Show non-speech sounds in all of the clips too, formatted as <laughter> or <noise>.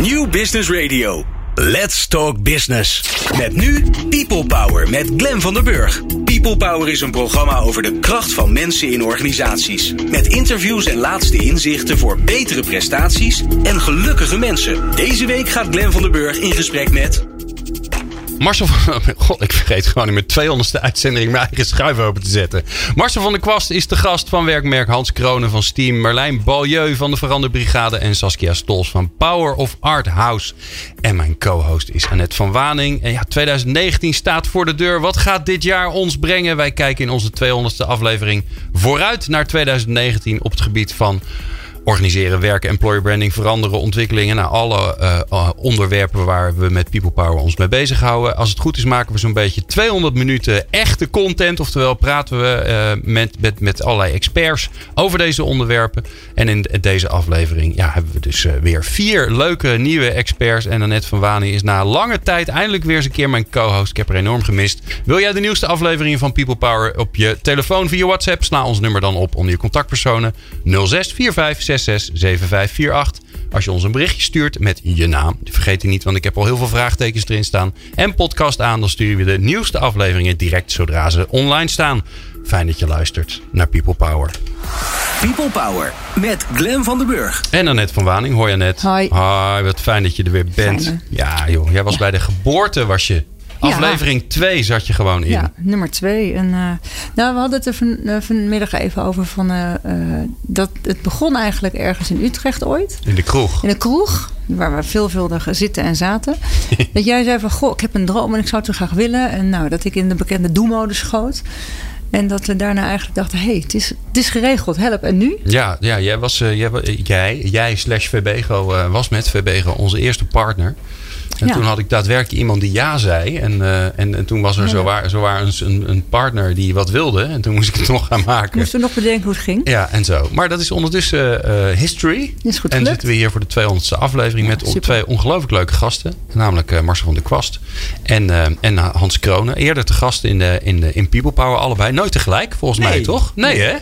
New Business Radio. Let's Talk Business. Met nu People Power met Glen van der Burg. People Power is een programma over de kracht van mensen in organisaties. Met interviews en laatste inzichten voor betere prestaties en gelukkige mensen. Deze week gaat Glen van der Burg in gesprek met Marcel van... God, ik vergeet gewoon in mijn 200ste uitzending mijn eigen schuif open te zetten. Marcel van der Kwast is de gast van werkmerk Hans Kronen van Steam. Merlijn Balieu van de Veranderbrigade. En Saskia Stols van Power of Art House. En mijn co-host is Annette van Waning. En ja, 2019 staat voor de deur. Wat gaat dit jaar ons brengen? Wij kijken in onze 200ste aflevering vooruit naar 2019 op het gebied van organiseren, werken, employer branding, veranderen, ontwikkelingen. Nou, alle uh, onderwerpen waar we met People Power ons mee bezighouden. Als het goed is, maken we zo'n beetje 200 minuten echte content. Oftewel praten we uh, met, met, met allerlei experts over deze onderwerpen. En in deze aflevering ja, hebben we dus weer vier leuke nieuwe experts. En Annette van Waning is na lange tijd eindelijk weer eens een keer mijn co-host. Ik heb er enorm gemist. Wil jij de nieuwste afleveringen van People Power op je telefoon via WhatsApp? Sla ons nummer dan op onder je contactpersonen 0645 667548. Als je ons een berichtje stuurt met je naam. Vergeet die niet, want ik heb al heel veel vraagtekens erin staan. En podcast aan, dan sturen we de nieuwste afleveringen direct zodra ze online staan. Fijn dat je luistert naar People Power. People Power met Glen van den Burg. En Annette van Waning. Hoi Annette. Hoi. Hoi, wat fijn dat je er weer bent. Ja joh, jij was bij de geboorte was je. Aflevering 2 zat je gewoon in. Ja, nummer 2. En, uh, nou, we hadden het er van, uh, vanmiddag even over van uh, dat het begon eigenlijk ergens in Utrecht ooit. In de kroeg. In de kroeg, waar we veelvuldig zitten en zaten. <laughs> dat jij zei van, goh, ik heb een droom en ik zou het zo graag willen. En nou, dat ik in de bekende doe-mode schoot. En dat we daarna eigenlijk dachten, hé, hey, het, is, het is geregeld, help. En nu? Ja, ja jij, was, jij, jij, jij slash Verbego was met Verbego onze eerste partner. En ja. toen had ik daadwerkelijk iemand die ja zei. En, uh, en, en, toen was er ja. zowaar, zowaar een, een, partner die wat wilde. En toen moest ik het <laughs> nog gaan maken. Moest er nog bedenken hoe het ging. Ja, en zo. Maar dat is ondertussen uh, history. Is goed en gelukt. zitten we hier voor de 200ste aflevering Ja, met super. twee ongelooflijk leuke gasten. Namelijk uh, Marcel van der Kwast en, en Hans Kronen. Eerder te gast in, de, in, de, in People Power allebei. Nooit tegelijk, volgens mij Nee. toch? Nee, hè?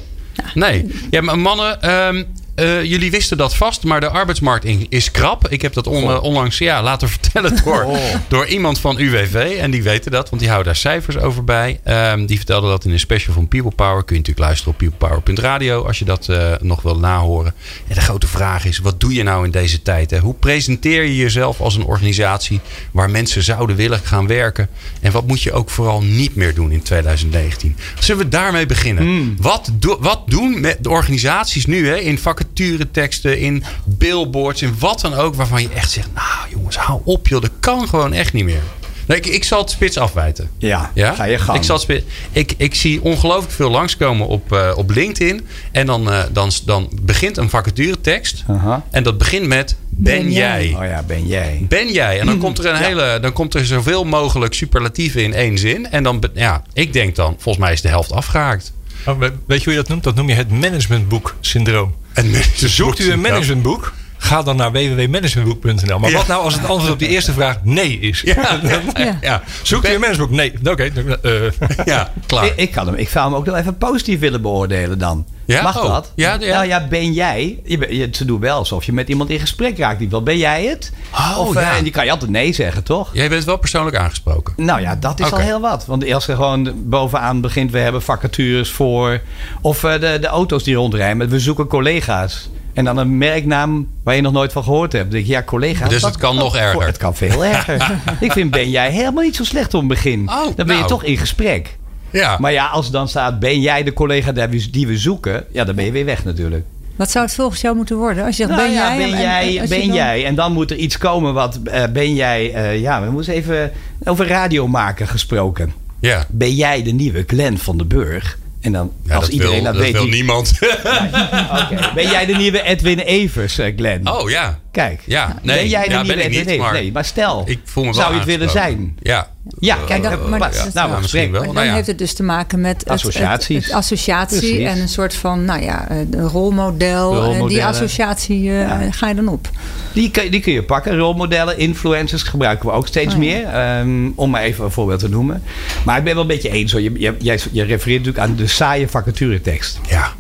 Nee. Ja, maar mannen, ehm, eh, jullie wisten dat vast, maar de arbeidsmarkt is krap. Ik heb dat on- eh, onlangs ja, laten <laughs> vertellen door, Oh. door iemand van UWV. En die weten dat, want die houden daar cijfers over bij. Ehm, die vertelde dat in een special van People Power. Kun je natuurlijk luisteren op peoplepower.radio als je dat eh, nog wil nahoren. En de grote vraag is, wat doe je nou in deze tijd? Hè? Hoe presenteer je jezelf als een organisatie waar mensen zouden willen gaan werken? En wat moet je ook vooral niet meer doen in 2019? Zullen we daarmee beginnen? Wat, do- wat doen met de organisaties nu hè, in vacatureteksten, in billboards, in wat dan ook, waarvan je echt zegt, nou jongens, hou op joh, dat kan gewoon echt niet meer. Nee, ik, ik zal het spits afwijten. Ja, Ja? ga je gang. Ik, zal het spi- ik, ik zie ongelooflijk veel langskomen op, eh, op LinkedIn. En dan, eh, dan, dan begint een vacaturetekst. Aha. En dat begint met ben, Ben jij. jij. Oh ja, ben jij. Ben jij? En dan komt er een hele, dan komt er zoveel mogelijk superlatieven in één zin. En dan, ja, ik denk dan, volgens mij is de helft afgehaakt. Oh, we- weet je hoe je dat noemt? Dat noem je het managementboek syndroom. En Dus zoekt u een managementboek? Ga dan naar www.managementboek.nl. Maar Ja. wat nou als het antwoord op die eerste vraag nee is? Ja, <laughs> ja, ja. Zoekt u een managementboek? Nee. Oké. eh, Ja, klaar. Ik, ik, kan hem, ik zou hem ook nog even positief willen beoordelen dan. Ja? Mag Oh. dat? Ja, ja. Nou ja, ben jij... Je, ben- je, ze doen wel alsof je met iemand in gesprek raakt. Die wil, ben jij het? Oh, of, eh, ja. en die kan je altijd nee zeggen, toch? Jij bent wel persoonlijk aangesproken. Nou ja, dat is al heel wat. Want als er gewoon bovenaan begint, we hebben vacatures voor. Of eh, de, de auto's die rondrijden, we zoeken collega's. En dan een merknaam waar je nog nooit van gehoord hebt. Dan denk je, ja, collega's. Dus het kan nog erger. Het kan veel erger. <laughs> Ik vind, ben jij helemaal niet zo slecht op het begin. Oh, dan ben je nou. toch in gesprek. Ja. Maar ja, als er dan staat, ben jij de collega die we, die we zoeken? Ja, dan ben je weer weg natuurlijk. Wat zou het volgens jou moeten worden? Als je zegt, Nou ben ja, jij? ben en- en- jij, je ben dan- jij. En dan moet er iets komen wat, eh, ben jij, eh, ja, we moeten even over radio maken gesproken. ja. Ben jij de nieuwe Glenn van den Burg? En dan, Ja, als dat iedereen wil, dat, dat weet... wil die- niemand. <laughs> Oké. Ben jij de nieuwe Edwin Evers, eh, Glenn? Oh ja. Kijk. Ja, nee. ben jij de ja, nieuwe ben ik Edwin niet, Evers? maar nee, maar stel, ik voel me wel zou je het willen zijn? Ja. Ja, Eh, kijk, eh, dat- maar- ja. nou, gesprek. misschien wel. Maar dan Nou ja. heeft het dus te maken met het, Associaties. het- het associatie Precies. en een soort van, nou ja, eh, een rolmodel. En die associatie eh, Ja. ga je dan op. Die, kun- die kun je pakken. Rolmodellen, influencers gebruiken we ook steeds Oh ja. meer. ehm, om maar even een voorbeeld te noemen. Maar ik ben wel een beetje eens. Hoor. Je, je, jij, je refereert natuurlijk aan de saaie vacaturetekst. Ja.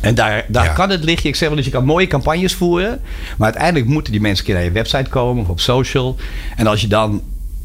En daar, daar Ja. kan het liggen. Ik zeg wel eens, je kan mooie campagnes voeren. Maar uiteindelijk moeten die mensen een keer naar je website komen of op social. En als je dan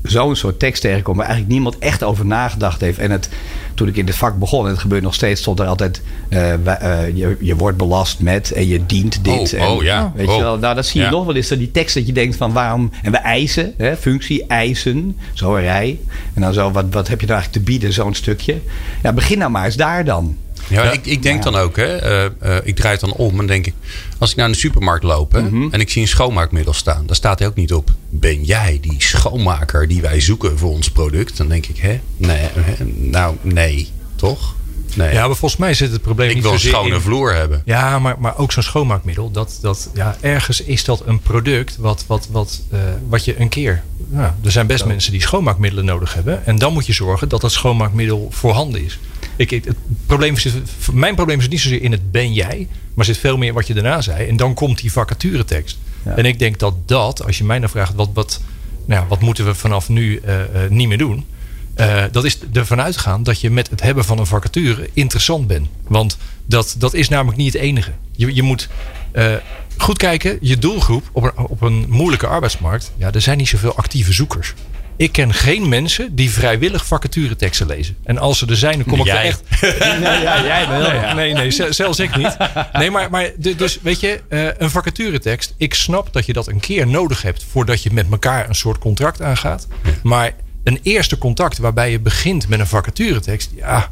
zo'n soort tekst tegenkomt waar eigenlijk niemand echt over nagedacht heeft. En het, toen ik in dit vak begon, en het gebeurt nog steeds, stond er altijd: eh, eh, je, je wordt belast met en je dient dit. Oh, en, oh, ja. Weet Oh. je wel, nou, dat zie je Ja. nog wel eens. Die tekst dat je denkt van waarom. En we eisen, hè, functie, eisen, zo een rij. En dan zo, wat, wat heb je nou eigenlijk te bieden, zo'n stukje? Ja, begin nou maar eens daar dan. Ja, Ik, ik denk dan ook, hè, eh, eh, ik draai het dan om en denk ik, als ik naar de supermarkt loop hè, Mhm. en ik zie een schoonmaakmiddel staan, daar staat hij ook niet op. Ben jij die schoonmaker die wij zoeken voor ons product? Dan denk ik, hè, nee, hè, nou nee, toch? Nee. Ja, maar volgens mij zit het probleem ik niet wil een schone in- vloer hebben. Ja, maar, maar ook zo'n schoonmaakmiddel. Dat, dat, ja, ergens is dat een product wat, wat, wat, eh, wat je een keer. Ja, er zijn best mensen die schoonmaakmiddelen nodig hebben. En dan moet je zorgen dat dat schoonmaakmiddel voorhanden is. Ik, het probleem zit, mijn probleem zit niet zozeer in het ben jij, maar zit veel meer wat je daarna zei. En dan komt die vacaturetekst. Ja. En ik denk dat dat, als je mij dan vraagt, wat, wat, nou, ja, wat moeten we vanaf nu eh, eh, niet meer doen? Eh, dat is ervan uitgaan dat je met het hebben van een vacature interessant bent. Want dat, dat is namelijk niet het enige. Je, je moet eh, goed kijken, je doelgroep op een, op een moeilijke arbeidsmarkt. Ja, er zijn niet zoveel actieve zoekers. Ik ken geen mensen die vrijwillig vacatureteksten lezen. En als ze er zijn, dan kom ik er echt. <laughs> ja, jij wel. Nee, nee, nee, zel- zelfs ik niet. Nee, maar, maar dus weet je, eh, een vacaturetekst. Ik snap dat je dat een keer nodig hebt voordat je met elkaar een soort contract aangaat. Maar een eerste contact waarbij je begint met een vacaturetekst, ja,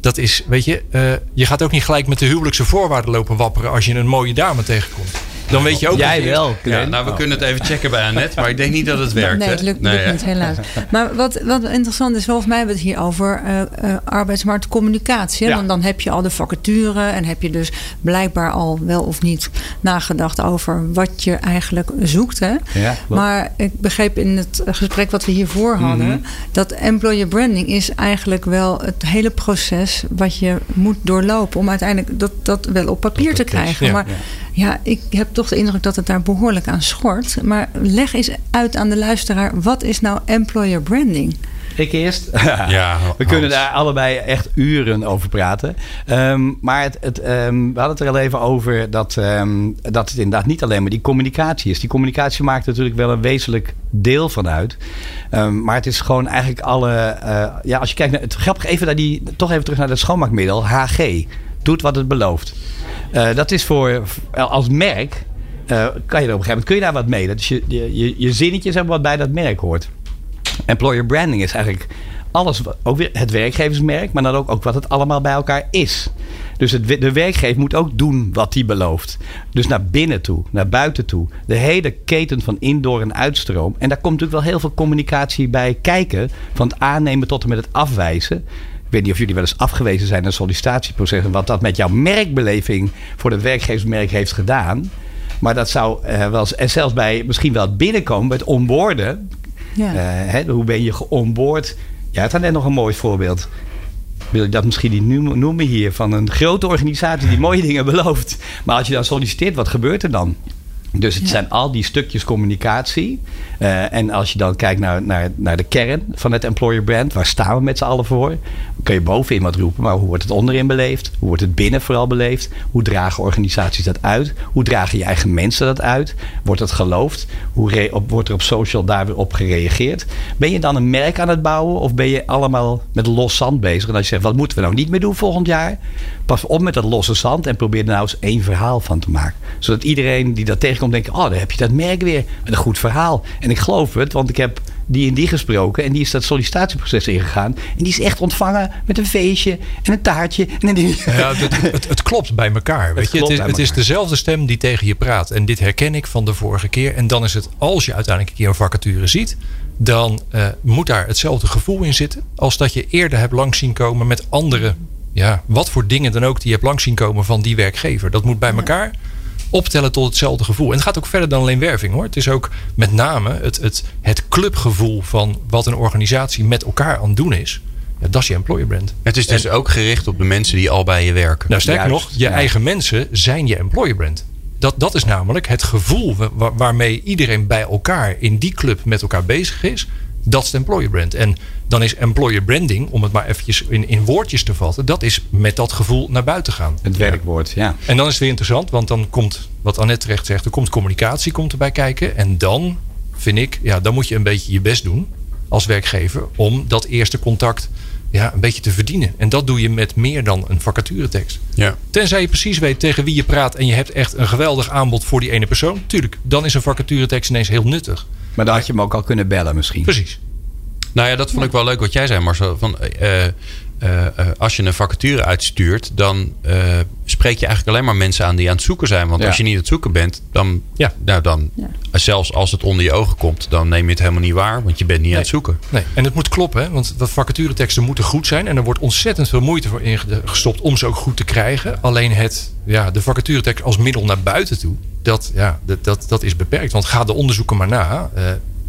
dat is, weet je, eh, je gaat ook niet gelijk met de huwelijkse voorwaarden lopen wapperen als je een mooie dame tegenkomt. Dan weet je ook Jij je- wel, Ja, nou, we kunnen het even checken bij Annette, maar ik denk niet dat het <laughs> werkt. Nee, het lukt, Nee, lukt hè? niet, helaas. <laughs> Maar wat, wat interessant is, volgens mij hebben we het hier over eh eh, arbeidsmarktcommunicatie. Ja. Dan, dan heb je al de vacature en heb je dus blijkbaar al wel of niet nagedacht over wat je eigenlijk zoekt. Hè? Ja, maar ik begreep in het gesprek wat we hiervoor hadden, Mhm. dat employer branding is eigenlijk wel het hele proces wat je moet doorlopen om uiteindelijk dat, dat wel op papier te krijgen. ja. maar ja, ik heb toch de indruk dat het daar behoorlijk aan schort. Maar leg eens uit aan de luisteraar, wat is nou employer branding? Ik eerst. <laughs> Ja, We kunnen daar allebei echt uren over praten. Ehm, maar het, het, ehm, we hadden het er al even over dat, ehm, dat het inderdaad niet alleen maar die communicatie is. Die communicatie maakt natuurlijk wel een wezenlijk deel van uit. Ehm, maar het is gewoon eigenlijk alle. eh, ja, als je kijkt naar het grappig, even naar die, toch even terug naar het schoonmaakmiddel. HG. Doet wat het belooft. Eh, dat is voor als merk. eh, kan je er op een gegeven moment kun je daar wat mee. Dat is je, je, je, je zinnetje zeg maar, wat bij dat merk hoort. Employer branding is eigenlijk alles, ook weer het werkgeversmerk, maar dan ook, ook wat het allemaal bij elkaar is. Dus het, de werkgever moet ook doen wat hij belooft. Dus naar binnen toe, naar buiten toe. De hele keten van indoor en uitstroom. En daar komt natuurlijk wel heel veel communicatie bij kijken. Van het aannemen tot en met het afwijzen. Ik weet niet of jullie wel eens afgewezen zijn in een sollicitatieproces. En wat dat met jouw merkbeleving voor het werkgeversmerk heeft gedaan. Maar dat zou eh, wel eens, en zelfs bij misschien wel het binnenkomen, bij het onboorden. Ja. Eh, hè, hoe ben je geonboard? Ja, het had net nog een mooi voorbeeld. Wil ik dat misschien niet noemen hier? Van een grote organisatie die mooie dingen belooft. Maar als je dan solliciteert, wat gebeurt er dan? Dus het Ja. zijn al die stukjes communicatie. Eh, en als je dan kijkt naar, naar, naar de kern van het employer brand, waar staan we met z'n allen voor? Kun je bovenin wat roepen, maar hoe wordt het onderin beleefd? Hoe wordt het binnen vooral beleefd? Hoe dragen organisaties dat uit? Hoe dragen je eigen mensen dat uit? Wordt het geloofd? Hoe op, wordt er op social daar weer op gereageerd? Ben je dan een merk aan het bouwen of ben je allemaal met los zand bezig? En als je zegt, wat moeten we nou niet meer doen volgend jaar? Pas op met dat losse zand en probeer er nou eens één verhaal van te maken. Zodat iedereen die dat tegenkomt denkt, oh, daar heb je dat merk weer. Met een goed verhaal. En ik geloof het, want ik heb die en die gesproken. En die is dat sollicitatieproces ingegaan. En die is echt ontvangen met een feestje en een taartje. En een ding. Ja, het, het, het klopt bij elkaar. Weet je? klopt Het, is, het is dezelfde stem die tegen je praat. En dit herken ik van de vorige keer. En dan is het, als je uiteindelijk een keer een vacature ziet, dan eh, moet daar hetzelfde gevoel in zitten. Als dat je eerder hebt langs zien komen met andere, ja, wat voor dingen dan ook die je hebt langs zien komen van die werkgever. Dat moet bij elkaar optellen tot hetzelfde gevoel. En het gaat ook verder dan alleen werving hoor. Het is ook met name het, het, het clubgevoel van wat een organisatie met elkaar aan het doen is. Ja, dat is je employer brand. Het is dus ook gericht op de mensen die al bij je werken. Nou, sterker Juist, nog, je ja. eigen mensen zijn je employer brand. Dat, dat is namelijk het gevoel wa- wa- waarmee iedereen bij elkaar in die club met elkaar bezig is. Dat is de employer brand. En dan is employer branding, om het maar eventjes in, in woordjes te vatten, dat is met dat gevoel naar buiten gaan. Het werkwoord, ja. En dan is het weer interessant, want dan komt, wat Annette terecht zegt, er komt communicatie komt erbij kijken. En dan vind ik, ja, dan moet je een beetje je best doen als werkgever om dat eerste contact ja, een beetje te verdienen. En dat doe je met meer dan een vacaturetekst. Ja. Tenzij je precies weet tegen wie je praat en je hebt echt een geweldig aanbod voor die ene persoon. Tuurlijk, dan is een vacaturetekst ineens heel nuttig. Maar dan had je hem ook al kunnen bellen misschien. Precies. Nou ja, dat vond ik wel leuk wat jij zei, Marcel. Van, eh, eh, eh, als je een vacature uitstuurt, dan eh, spreek je eigenlijk alleen maar mensen aan die aan het zoeken zijn. Want Ja. als je niet aan het zoeken bent, dan, Ja. nou dan Ja. zelfs als het onder je ogen komt, dan neem je het helemaal niet waar, want je bent niet aan het zoeken. Nee, en het moet kloppen, hè? want de vacatureteksten moeten goed zijn. En er wordt ontzettend veel moeite voor ingestopt om ze ook goed te krijgen. Alleen het, ja, de vacaturetekst als middel naar buiten toe, dat, ja, dat, dat, dat is beperkt. Want ga de onderzoeken maar na. Eh,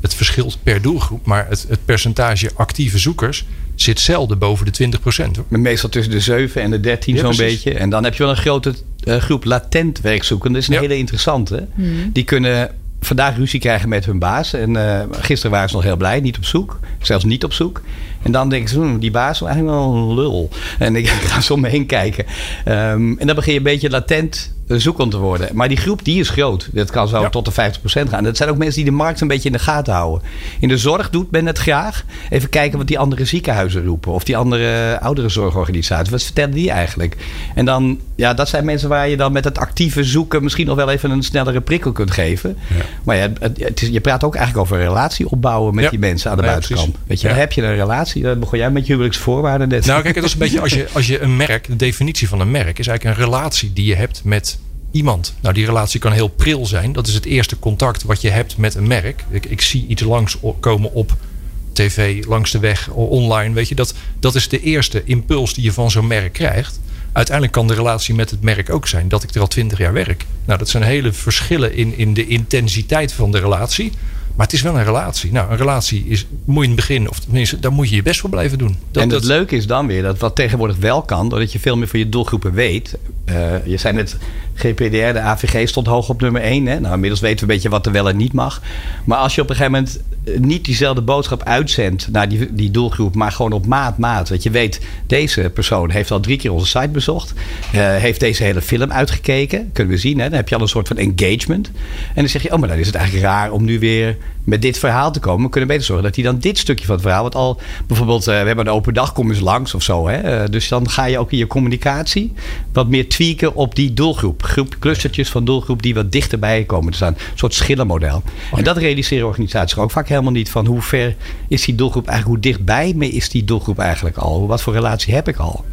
het verschilt per doelgroep, maar het, het percentage actieve zoekers zit zelden boven de 20 procent. Met Meestal tussen de 7 en de 13 Ja, zo'n beetje. En dan heb je wel een grote eh, groep latent werkzoekenden. Dat is een Ja. hele interessante. Die kunnen vandaag ruzie krijgen met hun baas. En eh, gisteren waren ze nog heel blij, niet op zoek. Zelfs niet op zoek. En dan denken ze, "Hmm, die baas is eigenlijk wel een lul. En ik <laughs> ga zo om me heen kijken. Ehm, en dan begin je een beetje latent zoekend te worden. Maar die groep die is groot. Dat kan zo Ja. tot de 50% gaan. Dat zijn ook mensen die de markt een beetje in de gaten houden. In de zorg doet men het graag. Even kijken wat die andere ziekenhuizen roepen. Of die andere ouderenzorgorganisaties. Wat vertellen die eigenlijk? En dan, ja, dat zijn mensen waar je dan met het actieve zoeken misschien nog wel even een snellere prikkel kunt geven. Maar ja, het, het is, je praat ook eigenlijk over een relatie opbouwen met Ja. die mensen aan de buitenkant. Weet je, dan heb je een relatie. Dan begon jij met je huwelijksvoorwaarden net. Nou, kijk, dat is een beetje als je, als je een merk, de definitie van een merk is eigenlijk een relatie die je hebt met iemand. Nou, die relatie kan heel pril zijn. Dat is het eerste contact wat je hebt met een merk. Ik, ik zie iets langskomen op tv, langs de weg, online. Weet je, dat, dat is de eerste impuls die je van zo'n merk krijgt. Uiteindelijk kan de relatie met het merk ook zijn dat ik er al twintig jaar werk. Nou, dat zijn hele verschillen in, in de intensiteit van de relatie. Maar het is wel een relatie. Nou, een relatie is, moet je in het begin, of tenminste, daar moet je je best voor blijven doen. Dat, en het dat- leuke is dan weer dat wat tegenwoordig wel kan, doordat je veel meer van je doelgroepen weet. Eh, je zei net, GPDR, de AVG stond hoog op nummer 1. Hè? Nou, inmiddels weten we een beetje wat er wel en niet mag. Maar als je op een gegeven moment eh, niet diezelfde boodschap uitzendt naar die, die doelgroep, maar gewoon op maat, maat. Dat je weet, deze persoon heeft al drie keer onze site bezocht, eh, heeft deze hele film uitgekeken. Kunnen we zien, hè? dan heb je al een soort van engagement. En dan zeg je, oh, maar dan is het eigenlijk raar om nu weer met dit verhaal te komen. We kunnen beter zorgen dat hij dan dit stukje van het verhaal, wat al bijvoorbeeld, eh, we hebben een open dag, kom eens langs of zo. Hè? Dus dan ga je ook in je communicatie wat meer tweaken op die doelgroep. Groep clustertjes van doelgroep die wat dichterbij komen te staan. Een soort schillenmodel. En dat realiseren organisaties ook vaak helemaal niet van hoe ver is die doelgroep eigenlijk, hoe dichtbij me is die doelgroep eigenlijk al? Wat voor relatie heb ik al?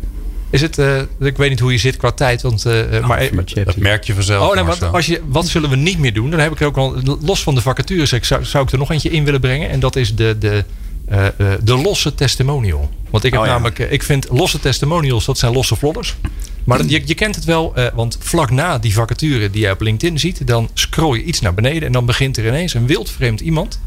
Is het, eh, ik weet niet hoe je zit qua tijd, want, eh, Oh, maar, Dat merk je vanzelf. oh, nee, wat, als je, wat zullen we niet meer doen? Dan heb ik er ook wel, los van de vacatures, ik zou, zou ik er nog eentje in willen brengen. En dat is de, de, eh, eh, de losse testimonial. Want ik heb Oh, ja. namelijk, eh, ik vind losse testimonials, dat zijn losse vlodders. Maar je, je kent het wel, eh, want vlak na die vacature die je op LinkedIn ziet, dan scroll je iets naar beneden en dan begint er ineens een wildvreemd iemand.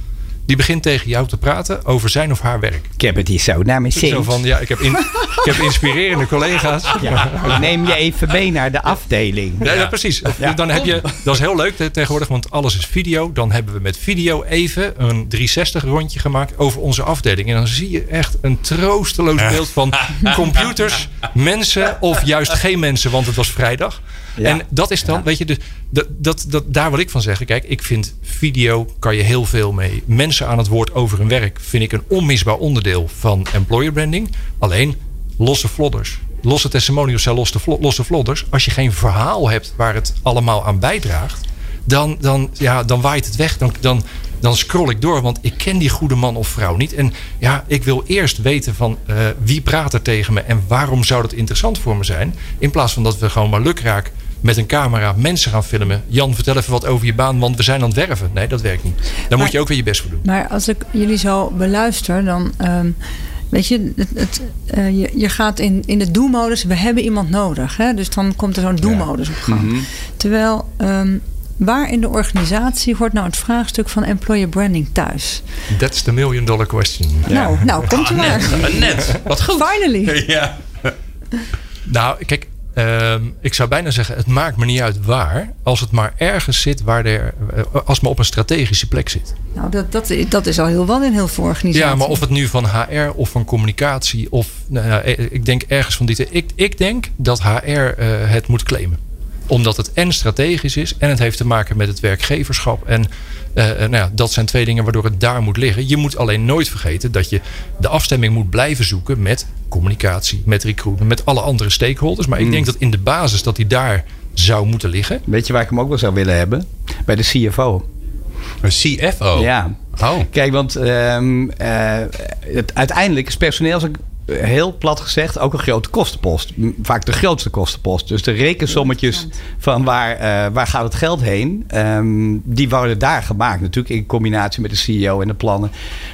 Die begint tegen jou te praten over zijn of haar werk. Ik heb het hier zo naar mijn Zo van, ja, ik heb, in, <laughs> ik heb inspirerende collega's. Ja, ik neem je even mee naar de afdeling. Ja, ja, precies. Dan heb je, dat is heel leuk te- tegenwoordig, want alles is video. Dan hebben we met video even een 360 rondje gemaakt over onze afdeling. En dan zie je echt een troosteloos beeld van computers, <laughs> mensen of juist geen mensen, want het was vrijdag. Ja. En dat is dan, weet je, dus dat, dat, dat, daar wil ik van zeggen. Kijk, ik vind video kan je heel veel mee. Mensen aan het woord over hun werk vind ik een onmisbaar onderdeel van employer branding. Alleen losse vlodders. Losse testimonials zijn losse, losse vlodders. Als je geen verhaal hebt waar het allemaal aan bijdraagt, dan, dan, ja, dan waait het weg. Dan, dan, dan scroll ik door, want ik ken die goede man of vrouw niet. En ja, ik wil eerst weten van eh, wie praat er tegen me en waarom zou dat interessant voor me zijn. In plaats van dat we gewoon maar lukraak met een camera mensen gaan filmen. Jan, vertel even wat over je baan, want we zijn aan het werven. Nee, dat werkt niet. Daar moet je ook weer je best voor doen. Maar als ik jullie zo beluister, dan. ehm, weet je, het, het, eh, je, je gaat in, in de do-modus. We hebben iemand nodig. Hè? Dus dan komt er zo'n do-modus op gang. Mhm. Terwijl. ehm, Waar in de organisatie hoort nou het vraagstuk van employer branding thuis? That's the million dollar question. Nou, nou, komt er maar. Net, net. Wat goed. Finally. <laughs> Ja. Nou, kijk, Ehm, ik zou bijna zeggen, het maakt me niet uit waar. Als het maar ergens zit waar er, eh, als het maar op een strategische plek zit. Nou, dat, dat, dat is al heel wel in heel veel organisaties. Ja, maar of het nu van HR of van communicatie of nou ja, ik denk ergens van die. Ik, ik denk dat HR uh, het moet claimen omdat het en strategisch is en het heeft te maken met het werkgeverschap. En uh, nou ja, dat zijn twee dingen waardoor het daar moet liggen. Je moet alleen nooit vergeten dat je de afstemming moet blijven zoeken met communicatie, met recruitment, met alle andere stakeholders. Maar ik denk dat in de basis dat die daar zou moeten liggen. Weet je waar ik hem ook wel zou willen hebben? Bij de CFO. Een CFO? Ja. Oh. Kijk, want um, uh, het, uiteindelijk is personeel heel plat gezegd ook een grote kostenpost. Vaak de grootste kostenpost. Dus de rekensommetjes van waar, uh, waar gaat het geld heen, um, die worden daar gemaakt. Natuurlijk in combinatie met de CEO en de plannen.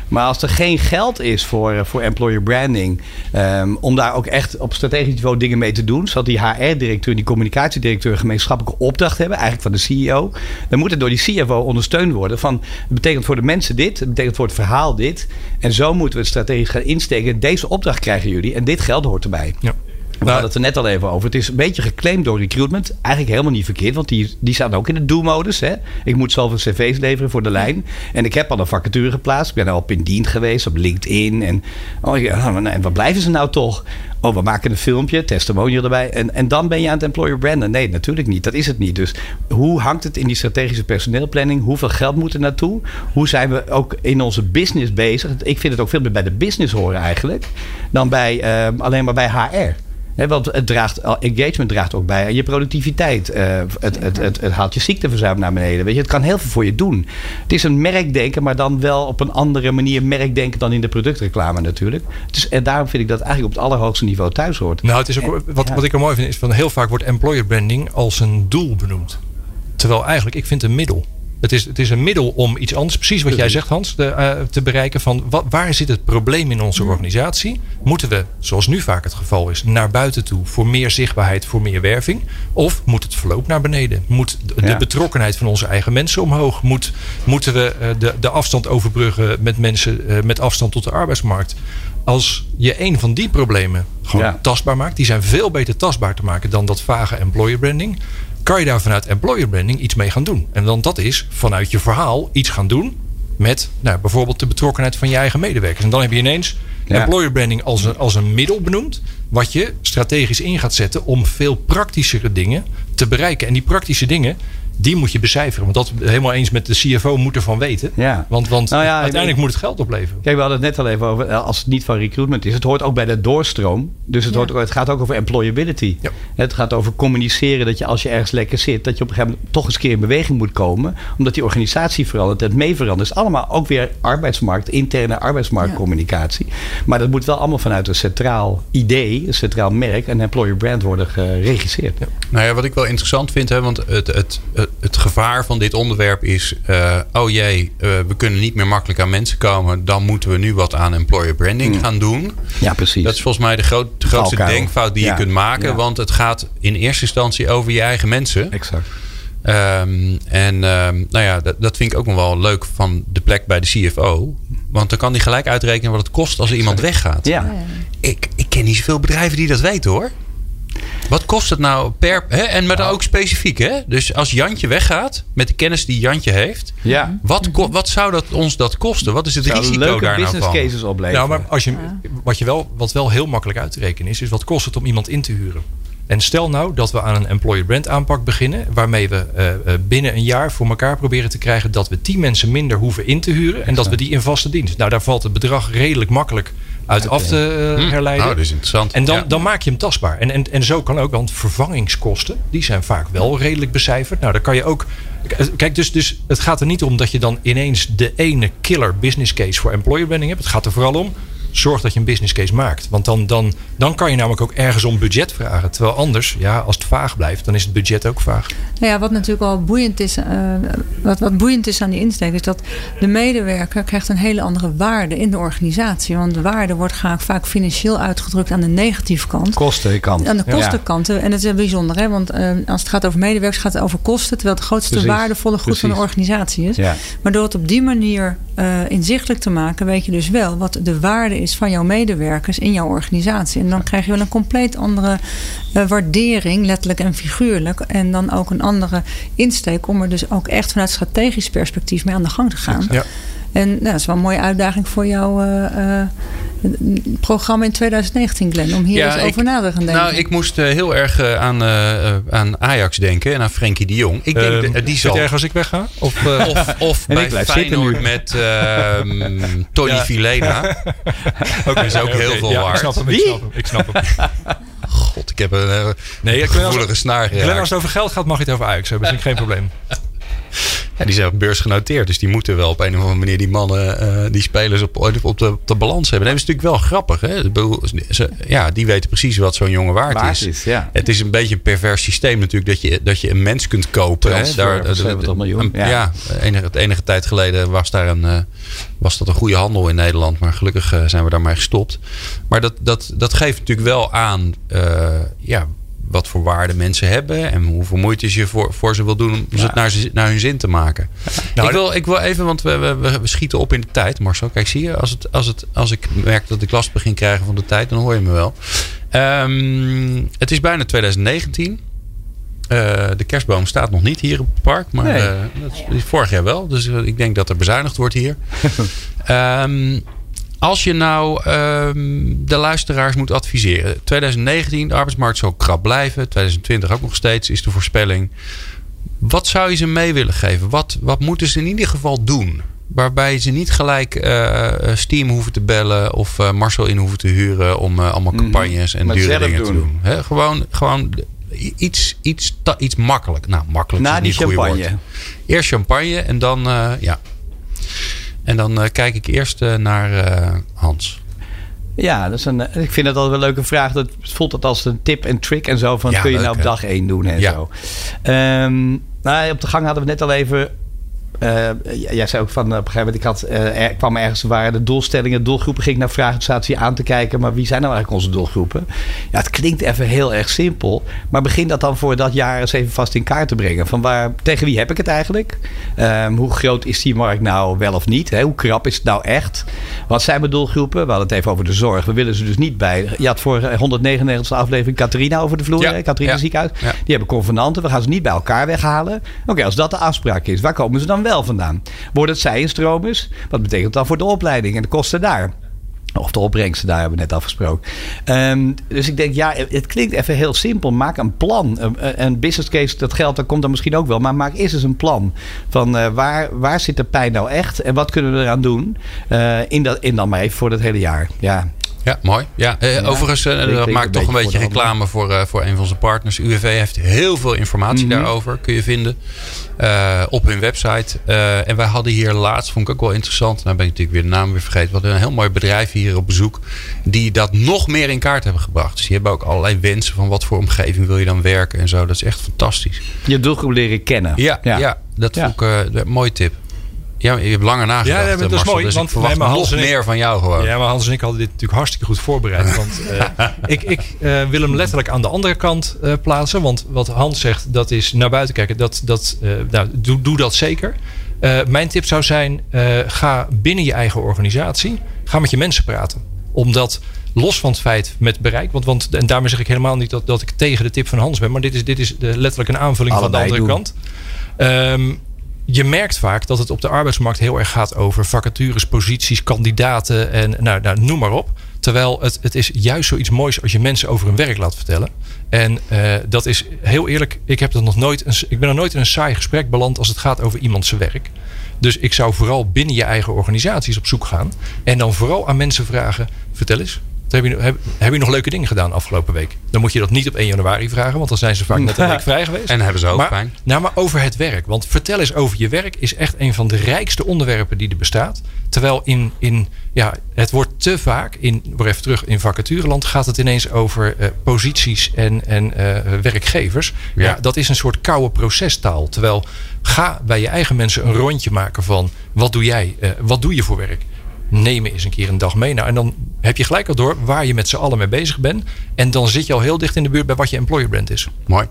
Maar als er geen geld is voor, uh, voor employer branding, um, om daar ook echt op strategisch niveau dingen mee te doen, zodat die HR-directeur, die communicatiedirecteur gemeenschappelijke opdracht hebben, eigenlijk van de CEO, dan moet het door die CFO ondersteund worden. Van, het betekent voor de mensen dit, het betekent voor het verhaal dit. En zo moeten we het strategisch gaan insteken. Deze opdracht krijgen jullie. En dit geld hoort erbij. Ja. We hadden het er net al even over. Het is een beetje geclaimd door recruitment. Eigenlijk helemaal niet verkeerd, want die, die staan ook in de do-modus. Ik moet zoveel cv's leveren voor de lijn. En ik heb al een vacature geplaatst. Ik ben al op Indeed geweest, op LinkedIn. En, oh, ja, en waar blijven ze nou toch? Oh, we maken een filmpje, testimonial erbij. En, en dan ben je aan het employer branden. Nee, natuurlijk niet. Dat is het niet. Dus hoe hangt het in die strategische personeelplanning? Hoeveel geld moet er naartoe? Hoe zijn we ook in onze business bezig? Ik vind het ook veel meer bij de business horen eigenlijk. Dan bij, uh, alleen maar bij HR want het draagt, engagement draagt ook bij aan je productiviteit. Uh, het, het, het, het, haalt je ziekteverzuim naar beneden. Weet je, het kan heel veel voor je doen. Het is een merkdenken, maar dan wel op een andere manier merkdenken dan in de productreclame natuurlijk. Dus, en daarom vind ik dat eigenlijk op het allerhoogste niveau thuis hoort. Nou, het is ook, wat, wat ik er mooi vind, is van heel vaak wordt employer branding als een doel benoemd. Terwijl eigenlijk, ik vind een middel. Het is, het is een middel om iets anders, precies wat jij zegt Hans, de, uh, te bereiken van wat, waar zit het probleem in onze organisatie? Moeten we, zoals nu vaak het geval is, naar buiten toe voor meer zichtbaarheid, voor meer werving? Of moet het verloop naar beneden? Moet de, betrokkenheid van onze eigen mensen omhoog? Moet, moeten we uh, de, de afstand overbruggen met mensen uh, met afstand tot de arbeidsmarkt? Als je een van die problemen gewoon ja. tastbaar maakt, die zijn veel beter tastbaar te maken dan dat vage employer branding kan je daar vanuit employer branding iets mee gaan doen. En dan dat is vanuit je verhaal iets gaan doen met nou, bijvoorbeeld de betrokkenheid van je eigen medewerkers. En dan heb je ineens employer branding als een, als een middel benoemd, wat je strategisch in gaat zetten om veel praktischere dingen te bereiken. En die praktische dingen, die moet je becijferen. Want dat helemaal eens met de CFO moet ervan weten. Ja. Want, want nou ja, uiteindelijk moet het geld opleveren. Kijk, we hadden het net al even over, eh, als het niet van recruitment is. Het hoort ook bij de doorstroom. Dus het, hoort, het gaat ook over employability. Ja. Het gaat over communiceren dat je als je ergens lekker zit... dat je op een gegeven moment toch eens keer in beweging moet komen. Omdat die organisatie verandert, het mee verandert. is allemaal ook weer arbeidsmarkt, interne arbeidsmarktcommunicatie. Maar dat moet wel allemaal vanuit een centraal idee, een centraal merk... een employer brand worden geregisseerd. Nou ja, wat ik wel interessant vind, hè, want het, het, het het gevaar van dit onderwerp is: uh, oh jee, uh, we kunnen niet meer makkelijk aan mensen komen. Dan moeten we nu wat aan employer branding mm. gaan doen. Ja, precies. Dat is volgens mij de, groot, de grootste denkfout die je kunt maken. Want het gaat in eerste instantie over je eigen mensen. Exact. Um, en um, nou ja, dat, dat, vind ik ook nog wel leuk van de plek bij de CFO. Want dan kan hij gelijk uitrekenen wat het kost als er iemand weggaat. Ja. Ik, ik ken niet zoveel bedrijven die dat weten hoor. Wat kost het nou per. Hè? En maar dan ook specifiek, hè? Dus als Jantje weggaat, met de kennis die Jantje heeft, ja. wat, wat zou dat ons dat kosten? Wat is het risico leuke daar nou business cases opleveren. Nou, maar als je, wat, je wel, wat wel heel makkelijk uit te rekenen is, is wat kost het om iemand in te huren? En stel nou dat we aan een employer brand aanpak beginnen, waarmee we uh, binnen een jaar voor elkaar proberen te krijgen dat we tien mensen minder hoeven in te huren en dat we die in vaste dienst. Nou, daar valt het bedrag redelijk makkelijk uit af te uh, herleiden. Nou, dat is interessant. En dan, ja. dan maak je hem tastbaar. En, en, en zo kan ook, want vervangingskosten, die zijn vaak wel redelijk becijferd. Nou, dan kan je ook. Kijk, dus, dus het gaat er niet om dat je dan ineens de ene killer business case voor employer branding hebt. Het gaat er vooral om zorg dat je een business case maakt. Want dan, dan, dan kan je namelijk ook ergens om budget vragen. Terwijl anders, ja, als het vaag blijft, dan is het budget ook vaag. Nou ja, wat natuurlijk wel boeiend is, uh, wat, wat boeiend is aan die insteek, is dat de medewerker krijgt een hele andere waarde in de organisatie. Want de waarde wordt graag vaak financieel uitgedrukt aan de negatieve kant. Kostenkant. Aan de kostenkant. Ja. En dat is bijzonder, hè? want uh, als het gaat over medewerkers, gaat het over kosten. Terwijl het grootste Precies. waardevolle goed Precies. van de organisatie is. Ja. Maar door het op die manier uh, inzichtelijk te maken, weet je dus wel wat de waarde is van jouw medewerkers in jouw organisatie. En dan krijg je wel een compleet andere uh, waardering, letterlijk en figuurlijk. En dan ook een andere insteek om er dus ook echt vanuit strategisch perspectief mee aan de gang te gaan. Ja. En nou, dat is wel een mooie uitdaging voor jouw uh, programma in 2019, Glenn. Om hier ja, eens over na te gaan denken. Nou, ik moest uh, heel erg aan, aan Ajax denken en aan Frenkie de Jong. Ik denk, uh, die zal... erg als ik wegga? Of, <laughs> of, of bij Feyenoord met ehm, Tony <laughs> ja. Vilena. ook <laughs> is ook heel veel ja, waard. Ik snap hem, ik snap hem. Ik snap hem. God, ik heb een nee, gevoelige snaar geraakt. Glenn, als het over geld gaat, mag je het over Ajax hebben. Dat is geen probleem. Ja, die zijn op beurs genoteerd. Dus die moeten wel op een of andere manier die mannen, uh, die spelers op, op, de, op de balans hebben. Dat is natuurlijk wel grappig. Hè? Ze, ja, die weten precies wat zo'n jongen waard, waard is. is ja. Het is een beetje een pervers systeem natuurlijk dat je, dat je een mens kunt kopen. Hè? Daar, de, miljoen. ja, ja enige, enige tijd geleden was, daar een, uh, was dat een goede handel in Nederland. Maar gelukkig uh, zijn we daarmee gestopt. Maar dat, dat, dat geeft natuurlijk wel aan ja, wat voor waarde mensen hebben en hoeveel moeite je voor, voor ze wil doen om ja. het naar, naar hun zin te maken. Nou, ik, wil, ik wil even, want we, we, we, schieten op in de tijd, Marcel. Kijk, zie je, als, het, als, het, als ik merk dat ik last begin krijgen van de tijd, dan hoor je me wel. Um, het is bijna 2019. Uh, de kerstboom staat nog niet hier op het park, maar nee. uh, dat is vorig jaar wel. Dus uh, ik denk dat er bezuinigd wordt hier. um, <laughs> Als je nou um, de luisteraars moet adviseren. 2019, de arbeidsmarkt zal krap blijven. 2020 ook nog steeds, is de voorspelling. Wat zou je ze mee willen geven? Wat, wat moeten ze in ieder geval doen? Waarbij ze niet gelijk uh, Steam hoeven te bellen of uh, Marcel in hoeven te huren om uh, allemaal mhm. campagnes en dure dingen doen. te doen. He, gewoon, gewoon iets, iets, iets makkelijk. Nou, makkelijk Na die champagne. Eerst champagne en dan, ja. En dan uh, kijk ik eerst uh, naar uh, Hans. Ja, dat is een, ik vind het altijd wel een leuke vraag. Dat voelt het als een tip en trick en zo. Van ja, kun je leuk, nou op dag één doen en ja. zo. Um, nou, op de gang hadden we net al even jij zei ook van op een gegeven moment, ik had, uh, er kwam ergens waar de doelstellingen, doelgroepen, ging ik naar ze aan te kijken, maar wie zijn nou eigenlijk onze doelgroepen? Ja, het klinkt even heel erg simpel, maar begin dat dan voor dat jaar eens even vast in kaart te brengen. Van waar, tegen wie heb ik het eigenlijk? Um, hoe groot is die markt nou wel of niet? Hè? Hoe krap is het nou echt? Wat zijn mijn doelgroepen? We hadden het even over de zorg. We willen ze dus niet bij. Je had voor 199 aflevering Catharina over de vloer. Ja. Catharina ja. ziekenhuis. Ja. Die hebben convenanten. We gaan ze niet bij elkaar weghalen. Oké, okay, als dat de afspraak is, waar komen ze dan wel? Vandaan. Wordt het zijinstromers? Wat betekent dat voor de opleiding en de kosten daar? Of de opbrengsten, daar hebben we net afgesproken. Um, dus ik denk, ja, het klinkt even heel simpel. Maak een plan. Een business case, dat geld, dat komt dan misschien ook wel. Maar maak eerst eens een plan. Van uh, waar, waar zit de pijn nou echt? En wat kunnen we eraan doen? Uh, in, dat, in dan maar even voor het hele jaar. Ja, ja, mooi. Ja, eh, ja overigens, uh, dat maakt toch een beetje reclame voor, uh, voor een van onze partners. UWV heeft heel veel informatie mm -hmm. daarover. Kun je vinden op hun website. en wij hadden hier laatst, vond ik ook wel interessant. Nou ben ik natuurlijk weer de naam weer vergeten. We hadden een heel mooi bedrijf hier op bezoek. Die dat nog meer in kaart hebben gebracht. Dus die hebben ook allerlei wensen van wat voor omgeving wil je dan werken en zo. Dat is echt fantastisch. Je doelgroep leren kennen. Ja, ja. ja dat ja. vond ik een mooie tip. Ja, je hebt langer nagedacht. Ja, dat is mooi. Dus want ik verwacht nee, nog meer van jou gewoon. Ja, maar Hans en ik hadden dit natuurlijk hartstikke goed voorbereid. <laughs> want uh, ik, ik uh, wil hem letterlijk aan de andere kant uh, plaatsen. Want wat Hans zegt, dat is naar buiten kijken. Dat, dat, nou, doe, doe dat zeker. mijn tip zou zijn, ga binnen je eigen organisatie. Ga met je mensen praten. Omdat los van het feit met bereik. Want, want, en daarmee zeg ik helemaal niet dat, dat ik tegen de tip van Hans ben. Maar dit is, dit is de, letterlijk een aanvulling Allebei van de andere doen. kant. Um, je merkt vaak dat het op de arbeidsmarkt heel erg gaat over vacatures, posities, kandidaten en nou, nou, noem maar op. Terwijl het, het is juist zoiets moois als je mensen over hun werk laat vertellen. En uh, dat is heel eerlijk, ik, heb dat nog nooit een, ik ben nog nooit in een saai gesprek beland als het gaat over iemands werk. Dus ik zou vooral binnen je eigen organisaties op zoek gaan. En dan vooral aan mensen vragen: vertel eens, heb je, heb, heb je nog leuke dingen gedaan afgelopen week? Dan moet je dat niet op 1 januari vragen, want dan zijn ze vaak net een <laughs> week vrij geweest. En hebben ze ook maar, fijn. Nou, maar over het werk. Want vertel eens over je werk is echt een van de rijkste onderwerpen die er bestaat. Terwijl in, in ja, het wordt te vaak, in, weer even terug in vacatureland, gaat het ineens over uh, posities en, en uh, werkgevers. Ja. ja. dat is een soort koude procestaal. Terwijl ga bij je eigen mensen een rondje maken van wat doe jij, uh, wat doe je voor werk? nemen eens een keer een dag mee. Nou, en dan heb je gelijk al door waar je met z'n allen mee bezig bent. En dan zit je al heel dicht in de buurt bij wat je employer brand is. Mooi.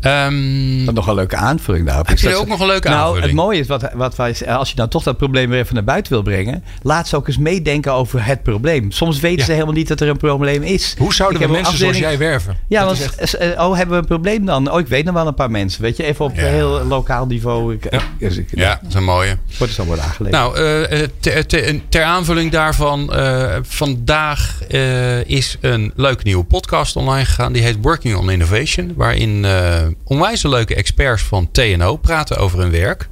Ehm, Dat nog een leuke aanvulling daarop. Heb is je dat ook nog een leuke nou, aanvulling? het mooie is, wat, wat wij, als je dan toch dat probleem weer even naar buiten wil brengen, laat ze ook eens meedenken over het probleem. Soms weten Ja. ze helemaal niet dat er een probleem is. Hoe zouden Ik we mensen zoals jij werven? Ja, Dat want echt- eh, oh, hebben we een probleem dan? Oh, ik weet nog wel een paar mensen. Weet je, even op Ja. heel lokaal niveau. Ik, dus ik, ja, dat is een mooie. Wordt zo worden aangelegd. Nou, eh, eh, ter, ter- ter aanvulling daarvan, eh, vandaag eh, is een leuke nieuwe podcast online gegaan. Die heet Working on Innovation. Waarin eh onwijs leuke experts van TNO praten over hun werk.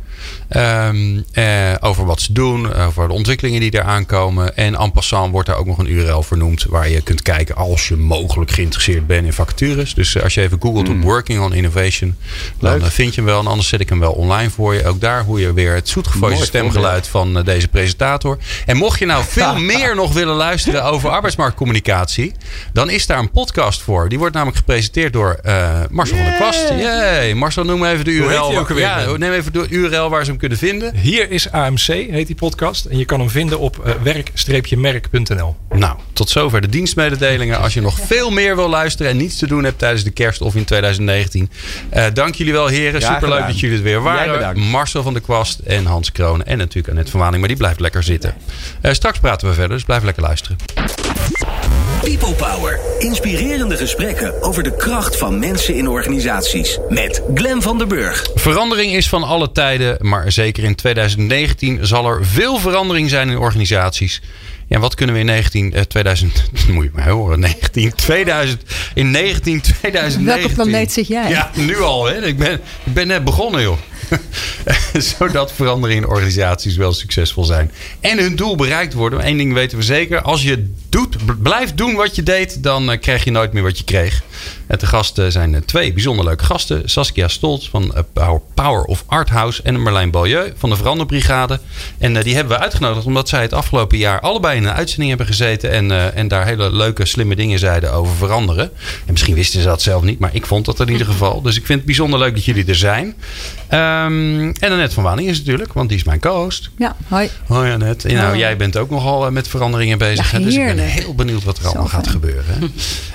Ehm, eh, over wat ze doen, over de ontwikkelingen die eraan komen. En en passant wordt daar ook nog een URL vernoemd waar je kunt kijken als je mogelijk geïnteresseerd bent in vacatures. Dus eh, als je even googelt op Working on Innovation, dan Leuk. eh, vind je hem wel. En anders zet ik hem wel online voor je. Ook daar hoe je weer het zoetgevoelige stemgeluid van eh, deze presentator. En mocht je nou veel <laughs> meer nog willen luisteren over arbeidsmarktcommunicatie, dan is daar een podcast voor. Die wordt namelijk gepresenteerd door Marcel van der Kwast. Yay. Marcel, noem even de URL. ja, neem even de URL waar ze hem kunnen vinden. Hier is AMC, heet die podcast. En je kan hem vinden op eh, werk-merk.nl. Nou, tot zover de dienstmededelingen. Als je nog veel meer wil luisteren en niets te doen hebt tijdens de kerst of in 2019. eh, dank jullie wel, heren. Ja, Superleuk dat jullie het weer waren. Marcel van der Kwast en Hans Kroon. En natuurlijk Annette van Waning, maar die blijft lekker zitten. Eh, straks praten we verder, dus blijf lekker luisteren. People Power. Inspirerende gesprekken over de kracht van mensen in organisaties. Met Glen van der Burg. Verandering is van alle tijden, maar zeker in 2019 zal er veel verandering zijn in organisaties. Ja, wat kunnen we in 19, eh, 2000, <laughs> moet je maar horen, 19, 2000, in 19, 2019. Welke planeet zit jij? Ja, nu al, hè? Ik ben, ik ben net begonnen, joh. <laughs> Zodat veranderingen in organisaties wel succesvol zijn. En hun doel bereikt worden. Eén ding weten we zeker. Als je doet, b- blijft doen wat je deed, dan eh, krijg je nooit meer wat je kreeg. En de gasten zijn eh, twee bijzonder leuke gasten. Saskia Stolz van eh, Power, of Art House. En Marlijn Beaulieu van de Veranderbrigade. En eh, die hebben we uitgenodigd omdat zij het afgelopen jaar allebei in een uitzending hebben gezeten. En, eh, en daar hele leuke, slimme dingen zeiden over veranderen. En misschien wisten ze dat zelf niet, maar ik vond dat in ieder <laughs> geval. Dus ik vind het bijzonder leuk dat jullie er zijn. Ehm, en Annette van Waning is natuurlijk, want die is mijn co-host. Ja, hoi. Hoi Annette. Nou, jij bent ook nogal eh, met veranderingen bezig. Ja, dus ik ben heerlijk. Heel benieuwd wat er allemaal gaat gebeuren. hè. <laughs>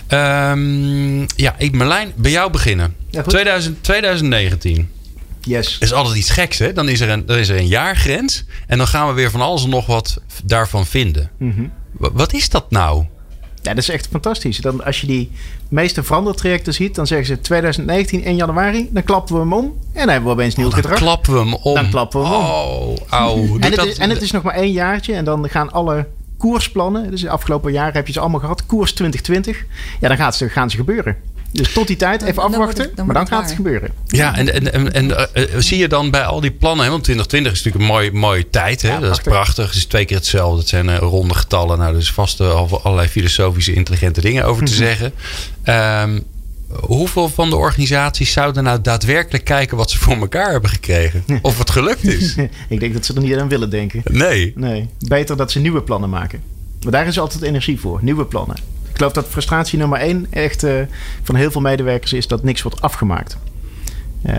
Ehm, ja, ik, Marlijn, bij jou beginnen. Ja, goed. 2000, 2019 Yes. is altijd iets geks, hè? Dan is er, een, dan is er een jaargrens. En dan gaan we weer van alles en nog wat daarvan vinden. Mhm. Wa- Wat is dat nou? Ja, dat is echt fantastisch. Dan, als je die meeste verandertrajecten ziet, dan zeggen ze 2019 1 januari, dan klappen we hem om en dan hebben we opeens nieuw Oh, dan gedrag. klappen we hem om. Dan klappen we hem om. Oh, auw. Doet en, het dat- is, en het is nog maar één jaartje en dan gaan alle koersplannen, dus de afgelopen jaren heb je ze allemaal gehad, koers 2020, ja, dan gaat ze, gaan ze gebeuren. Dus tot die tijd even Dan- afwachten, het- dan maar dan gaat het het gebeuren. Ja, en, en, en, en eh, zie je dan bij al die plannen, hè, want 2020 is natuurlijk een mooie, mooie tijd. Hè? Ja, dat is prachtig. Het is twee keer hetzelfde. Het zijn eh, ronde getallen. Nou, er is vast eh, al allerlei filosofische, intelligente dingen over te <laughs> zeggen. Ehm, hoeveel van de organisaties zouden nou daadwerkelijk kijken wat ze voor elkaar hebben gekregen? <laughs> Of het gelukt is? <laughs> Ik denk dat ze er niet aan willen denken. Nee. Nee, beter dat ze nieuwe plannen maken. Maar daar is altijd energie voor, nieuwe plannen. Ik geloof dat frustratie nummer één echt eh, van heel veel medewerkers is dat niks wordt afgemaakt.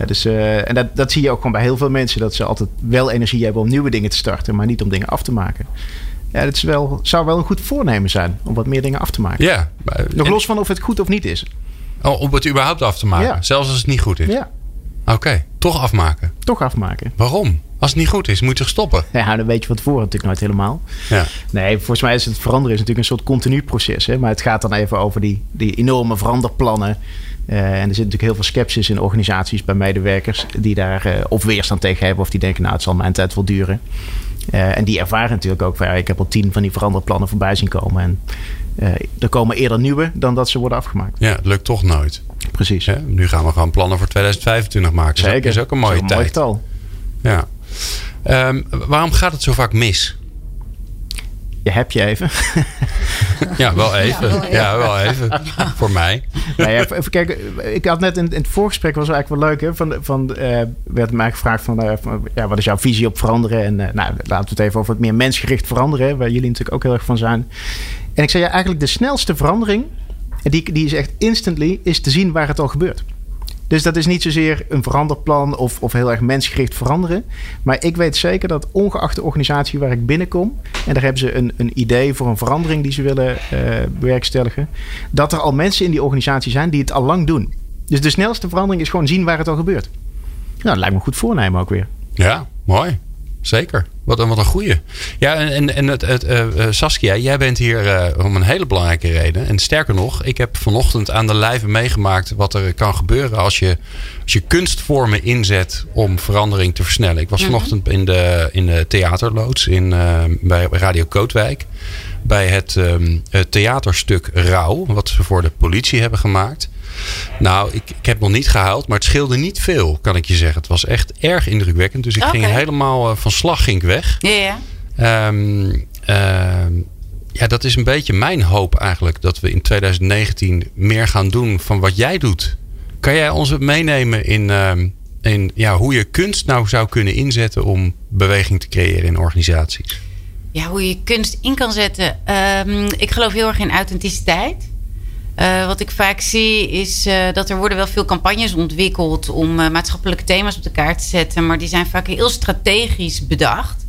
Dus, eh, en dat, dat zie je ook gewoon bij heel veel mensen. Dat ze altijd wel energie hebben om nieuwe dingen te starten, maar niet om dingen af te maken. Ja, dat is wel, zou wel een goed voornemen zijn om wat meer dingen af te maken. Ja. maar- Nog los van of het goed of niet is. Oh, om het überhaupt af te maken. Ja. Zelfs als het niet goed is. Ja, Oké, toch afmaken. toch afmaken. Waarom? Als het niet goed is, moet je stoppen? Ja, dan weet je van tevoren natuurlijk nooit helemaal. Ja. Nee, volgens mij is het veranderen is natuurlijk een soort continu proces. Hè? Maar het gaat dan even over die, die enorme veranderplannen. Eh, en er zit natuurlijk heel veel sceptisch in organisaties bij medewerkers die daar eh, of weerstand tegen hebben of die denken, nou, het zal mijn tijd wel duren. Eh, en die ervaren natuurlijk ook van ja, ik heb al tien van die veranderplannen voorbij zien komen. En er komen eerder nieuwe dan dat ze worden afgemaakt. ja, het lukt toch nooit. Precies. Hè? Nu gaan we gewoon plannen voor 2025 maken. Dat Zeker. is ook een mooie Dat is een mooi tijd. getal. Ja. Ehm, waarom gaat het zo vaak mis? Je hebt je even. <laughs> Ja, wel even. Ja, Ja, wel even. Voor mij. Nou ja, even kijken. Ik had net in, in het voorgesprek was eigenlijk wel leuk. Hè? Van, van, eh, werd mij gevraagd van, eh, van, ja, wat is jouw visie op veranderen? En eh, nou, laten we het even over het meer mensgericht veranderen. hè, Waar jullie natuurlijk ook heel erg van zijn. En ik zei ja, eigenlijk de snelste verandering. En die, die is echt instantly, is te zien waar het al gebeurt. Dus dat is niet zozeer een veranderplan of, of heel erg mensgericht veranderen. Maar ik weet zeker dat ongeacht de organisatie waar ik binnenkom... en daar hebben ze een, een idee voor een verandering die ze willen eh, bewerkstelligen... dat er al mensen in die organisatie zijn die het al lang doen. Dus de snelste verandering is gewoon zien waar het al gebeurt. Nou, dat lijkt me goed voornemen ook weer. Ja, mooi. Zeker. Wat een, wat een goeie. Ja, en, en het, het, uh, Saskia, jij bent hier uh, om een hele belangrijke reden. En sterker nog, ik heb vanochtend aan de lijve meegemaakt wat er kan gebeuren als je, als je kunstvormen inzet om verandering te versnellen. Ik was Mhm. vanochtend in de, in de theaterloods in, uh, bij Radio Kootwijk. Bij het, um, het theaterstuk Rauw, wat ze voor de politie hebben gemaakt. Nou, ik, ik heb nog niet gehuild, maar het scheelde niet veel, kan ik je zeggen. Het was echt erg indrukwekkend. Dus ik ging helemaal uh, van slag ging ik weg. Ja, ja. Um, um, ja, dat is een beetje mijn hoop eigenlijk. Dat we in 2019 meer gaan doen van wat jij doet. Kan jij ons meenemen in, um, in ja, hoe je kunst nou zou kunnen inzetten om beweging te creëren in organisaties? Ja, hoe je kunst in kan zetten. Um, ik geloof heel erg in authenticiteit. Uh, wat ik vaak zie is uh, dat er worden wel veel campagnes ontwikkeld om uh, maatschappelijke thema's op de kaart te zetten, maar die zijn vaak heel strategisch bedacht.